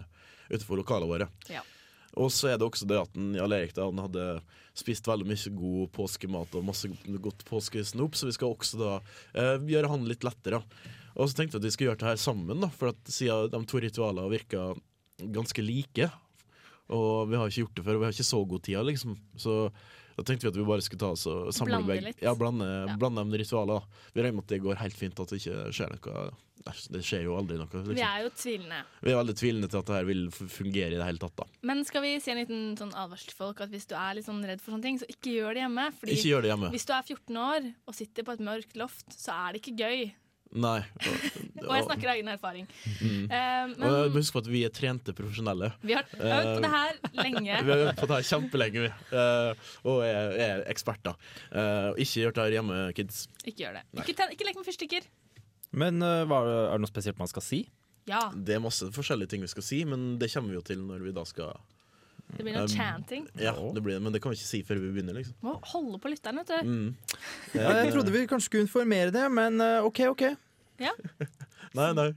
S8: utenfor lokalene våre.
S6: Ja.
S8: Og så er det også det at den, Jarl Erik da, han hadde spist veldig mye god påskemat og masse godt påskesnop, så vi skal også da eh, gjøre han litt lettere. Og så tenkte vi at vi skulle gjøre det her sammen, da, for at siden de to ritualene virka ganske like. Og vi har ikke gjort det før, og vi har ikke så god tid, liksom. Så da tenkte vi at vi bare skulle ta oss og samle
S6: Blande
S8: begge-. Ja, blande, blande de ritualene. Vi regner med at det går helt fint, at det ikke skjer noe Det skjer jo aldri noe.
S6: Vi
S8: Liksom.
S6: er jo tvilende.
S8: Vi er veldig tvilende til at det her vil fungere i det hele tatt. da.
S6: Men skal vi si en liten sånn advarsel til folk at hvis du er litt sånn redd for sånne ting, så ikke gjør det hjemme. Fordi
S8: Ikke gjør det hjemme.
S6: Hvis du er 14 år og sitter på et mørkt loft, så er det ikke gøy.
S8: Nei. [laughs]
S6: Og jeg snakker av egen erfaring.
S8: Mm.
S6: Eh,
S8: Og
S6: men
S8: Husk på at vi er trente profesjonelle.
S6: vi har øvd på det her lenge. [laughs]
S8: Vi har øvd på det her kjempelenge, vi. Uh, og er, er eksperter. Uh, ikke gjør det her hjemme, kids.
S6: Ikke gjør det. Ikke, ten, ikke lek med fyrstikker.
S5: Men uh, er det noe spesielt man skal si?
S6: Ja,
S8: Det er masse forskjellige ting vi skal si, men det kommer vi jo til når vi da skal
S6: det blir noe
S8: Um,
S6: chanting.
S8: Ja, det blir det, men det kan vi ikke si før vi begynner, liksom.
S6: Må holde på lytteren, vet du.
S8: Mm.
S5: Ja, jeg trodde vi kanskje skulle informere det, men eh, OK, OK.
S6: Ja. [laughs]
S8: Nei, nei.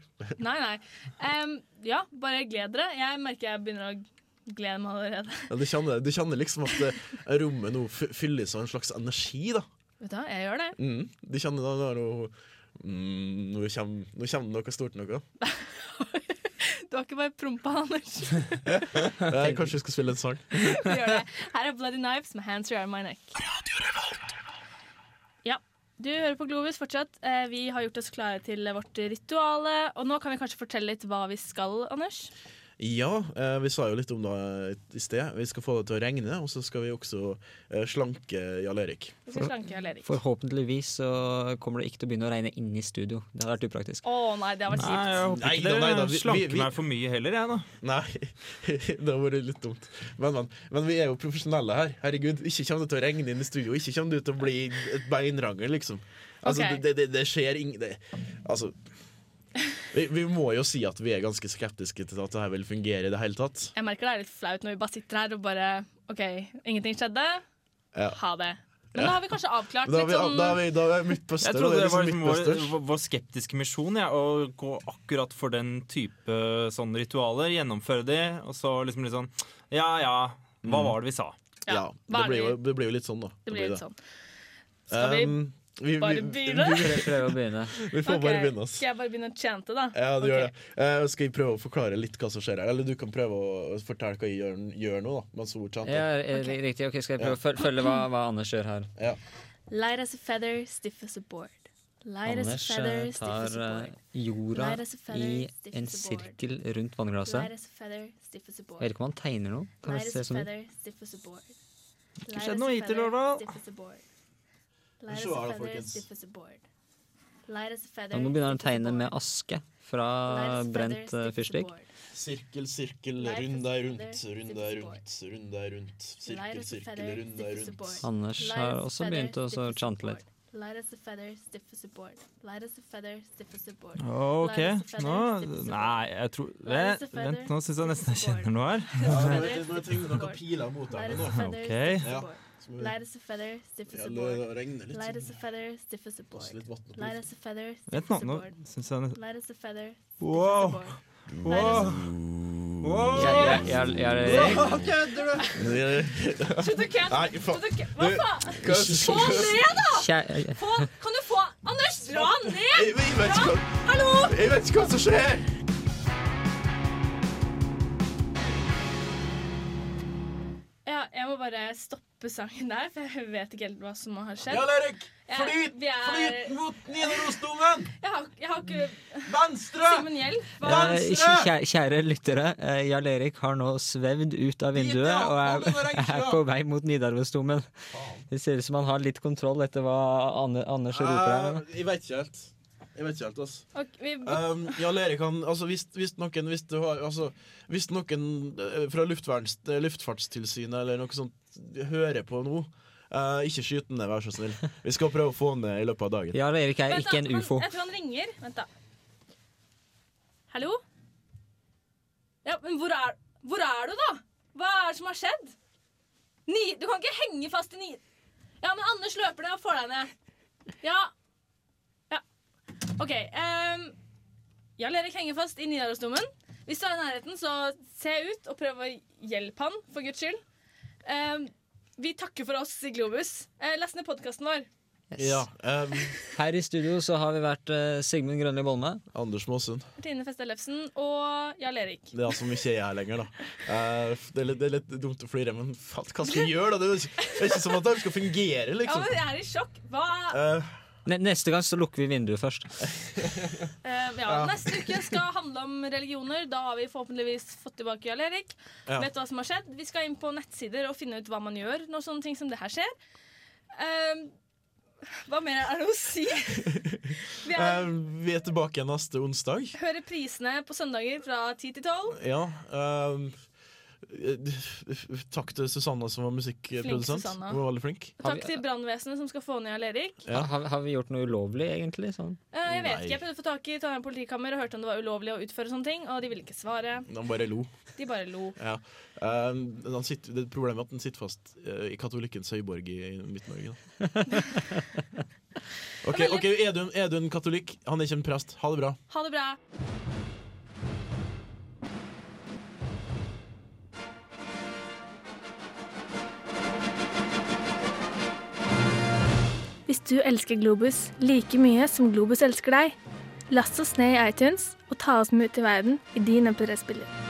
S6: Nei, nei. Um, ja, bare gled dere. Jeg merker jeg begynner å glede meg allerede.
S8: Ja, du, kjenner, du kjenner liksom at eh, rommet nå fylles av en slags energi, da.
S6: Vet du hva, jeg gjør det.
S8: Mm. Du kjenner da, da mm, nå, kommer, nå kommer det noe stort noe. [laughs]
S6: Har ikke bare prompa, Anders. [laughs]
S8: Jeg, kanskje vi skal spille en sang?
S6: Vi gjør det. Her er Bloody Knives med Hands Around My Neck. Ja, du hører på Globus fortsatt. Eh, Vi har gjort oss klare til vårt rituale. Og nå kan vi kanskje fortelle litt hva vi skal, Anders.
S8: Ja, eh, vi sa jo litt om det i sted. Vi skal få det til å regne, og så skal vi også eh, slanke Jarl Erik.
S6: Vi skal slanke Jarl Erik.
S7: Forhåpentligvis så kommer det ikke til å begynne å regne inne i studio. Det hadde vært upraktisk.
S6: Å nei, det har vært
S5: Nei, jeg
S6: kjipt.
S5: håper
S8: Nei
S5: ikke dere
S8: nei
S5: slanker
S8: vi-
S5: meg for mye heller, jeg, da.
S8: Nei, [laughs] det hadde vært litt dumt. Men, men, men vi er jo profesjonelle her. Herregud, Ikke kommer det til å regne inn i studio. Ikke kommer det til å bli et beinrangel, liksom. Altså,
S6: okay.
S8: det, det, det skjer ingen altså vi, vi må jo si at vi er ganske skeptiske til at det her vil fungere i det hele tatt.
S6: Jeg merker det er litt flaut når vi bare sitter her og bare OK, ingenting skjedde.
S8: Ja.
S6: Ha det. Men da har vi kanskje avklart
S8: Da vi,
S6: litt sånn
S8: da er vi, da er vi midtbøster.
S5: Jeg trodde
S8: Det er
S5: det var
S8: liksom
S5: vår, vår- skeptiske misjon ja, å gå akkurat for den type sånne ritualer. Gjennomføre de, og så liksom litt sånn Ja ja, hva
S8: Mm.
S5: var det vi sa?
S8: Ja, det blir, jo,
S6: det-
S8: det blir jo litt sånn, da.
S6: Det blir litt sånn. Skal vi
S8: Um, vi,
S6: bare begynne?
S8: vi-
S7: Prøv å begynne.
S8: Vi får
S6: okay.
S8: bare begynne, Oss.
S6: Skal jeg bare begynne å chante, da?
S8: Ja, du
S6: okay.
S8: gjør det. Uh, skal vi prøve å forklare litt hva som skjer her? Eller du kan prøve å fortelle hva jeg gjør, gjør nå, da. Mens hun chanter.
S7: Ja, okay. Riktig. ok, Skal jeg prøve å følge, følge hva, hva Anders gjør her?
S8: Ja.
S6: Light as a feather, stiff as a board. Light as a
S7: Anders
S6: feather,
S7: eh,
S6: stiff as
S7: tar
S6: a
S7: eh,
S6: board.
S7: jorda
S6: a feather,
S7: i en sirkel rundt
S6: Light
S7: vannglasset.
S6: as a feather, stiff as a board.
S7: Jeg vet ikke om han tegner noe. Kan
S6: Light
S7: det
S6: as
S7: se
S6: a
S7: sånn ut?
S6: feather, stiff as a board.
S5: Ikke
S6: Light
S5: skjedd noe
S6: a
S5: hittil,
S6: feather,
S5: Lorda.
S6: stiff as a board. Light as a feather,
S8: folkens.
S6: stiff as a board. Light as a feather,
S7: Ja, nå begynner han å
S6: stiff as a
S7: tegne med aske fra
S6: Light as a
S7: brent
S6: feather,
S7: eh,
S6: stiff as a
S7: fyrstikk.
S8: Sirkel, sirkel, rund
S6: a
S8: er rundt, rund
S6: as
S8: er
S6: a board.
S8: rundt, rund deg rundt. Sirkel, sirkel, rund er
S6: stiff as a
S8: rundt.
S7: Anders har også begynt å
S6: stiff
S7: så
S6: as a
S7: chante litt.
S6: Light as a feather, stiff as a board. Light as a feather, stiff as a board.
S5: OK,
S6: Light as a feather,
S5: nå
S6: stiff as a
S5: Nei, jeg tror
S6: Light
S5: Vent,
S6: a feather,
S5: vent nå syns jeg nesten jeg
S6: stiff as a
S5: kjenner noe her.
S8: Ja, er det noen piler mot deg
S6: as
S8: nå.
S6: a Light as a feather, stiff as a board. Light as a feather, stiff as a board. Light as a feather, stiff as a board. Light as a feather, stiff as a board. Wow!
S5: Wow.
S7: Jeg- jeg- jeg- jeg-
S8: Hva kødder du? Nei, faen.
S6: Hva
S8: Du-
S6: faen?
S8: Hva som
S6: Få ned, da! Få, kan du få Anders, dra ned!
S8: Hva
S6: Hallo!
S8: Jeg vet ikke hva som skjer!
S6: Bare stoppe sangen der, for jeg vet ikke helt hva som har skjedd.
S8: Jan Erik, flyt!
S6: vi er-
S8: Flyt mot Nidarosdomen! [laughs]
S6: Jeg har, jeg har ikke
S8: Venstre!
S6: Simen Hjelp,
S7: Eh, kjære, kjære lyttere, eh, Jarl Erik har nå svevd ut av vinduet og er, er på vei mot Nidarosdomen. Det ser ut som han har litt kontroll etter hva Anne, Anders roper her.
S8: Eh, jeg vet ikke helt. Jeg vet ikke helt, altså.
S6: Okay, vi,
S8: Um, Jarl Erik han altså, hvis, hvis noen hvis, du har, altså, hvis noen eh, fra luftverns, eh, Luftfartstilsynet eller noe sånt hører på nå, uh, ikke skyt den ned, vær så snill. Vi skal prøve å få den ned i løpet av dagen.
S7: Jarl Erik er ikke en ufo.
S6: Jeg tror han ringer. Vent, da. Hallo? Ja, men hvor er, hvor er du, da? Hva er det som har skjedd? Ni, du kan ikke henge fast i ni... Ja, men Anders løper ned og får deg ned. Ja. Ja. OK. Um, Jarl Erik henger fast i Nidarosdomen. Hvis du er i nærheten, så se ut og prøv å hjelpe han, for guds skyld. Um, vi takker for oss i Globus. Uh, last ned podkasten vår.
S8: Ja, um,
S7: Her i studio så har vi vært uh, Sigmund Grønli Bolme.
S8: Anders Måsund.
S6: Martine Feste Ellefsen og Jarl Erik.
S8: Det er altså ikke jeg her lenger, da. Uh, det, er litt, det er litt dumt å flire, men hva skal jeg gjøre, da? Det er ikke, det som at de skal fungere,
S6: Ja,
S8: liksom.
S6: men jeg er i sjokk. Hva
S7: Uh, neste gang så lukker vi vinduet først. [laughs]
S6: Eh, ja,
S8: Ja.
S6: Neste uke skal handle om religioner. Da har vi forhåpentligvis fått tilbake Jarl Erik.
S8: Ja.
S6: Vet hva som har skjedd. Vi skal inn på nettsider og finne ut hva man gjør når sånne ting som det her skjer. Eh, hva mer er det å si? [laughs] Vi er,
S8: eh, vi er tilbake neste onsdag.
S6: hører prisene på søndager fra 10 til 12.
S8: Ja. ehm, eh, [laughs] takk til Susanne som var musikkprodusent.
S6: Susanne.
S8: Hun var veldig flink.
S6: Takk til brannvesenet som skal få ned Jarl Erik.
S8: Ja.
S7: Har, har vi gjort noe ulovlig, egentlig? Sånn?
S6: Eh, jeg vet
S8: Nei.
S6: ikke, jeg prøvde å få tak i Trondheim politikammer og hørte om det var ulovlig å utføre sånne ting, og de ville ikke svare.
S8: De bare lo.
S6: De bare lo.
S8: Ja. Ehm, han sitter, det problemet er at den sitter fast eh, i katolikkens høyborg i, i Midt-Norge. [laughs] OK, Edun, er, du, er du en katolikk? Han er ikke en prest. Ha det bra.
S6: Ha det bra. Hvis du elsker Globus like mye som Globus elsker deg, last oss ned i iTunes og ta oss med ut i verden i din MP3-spiller.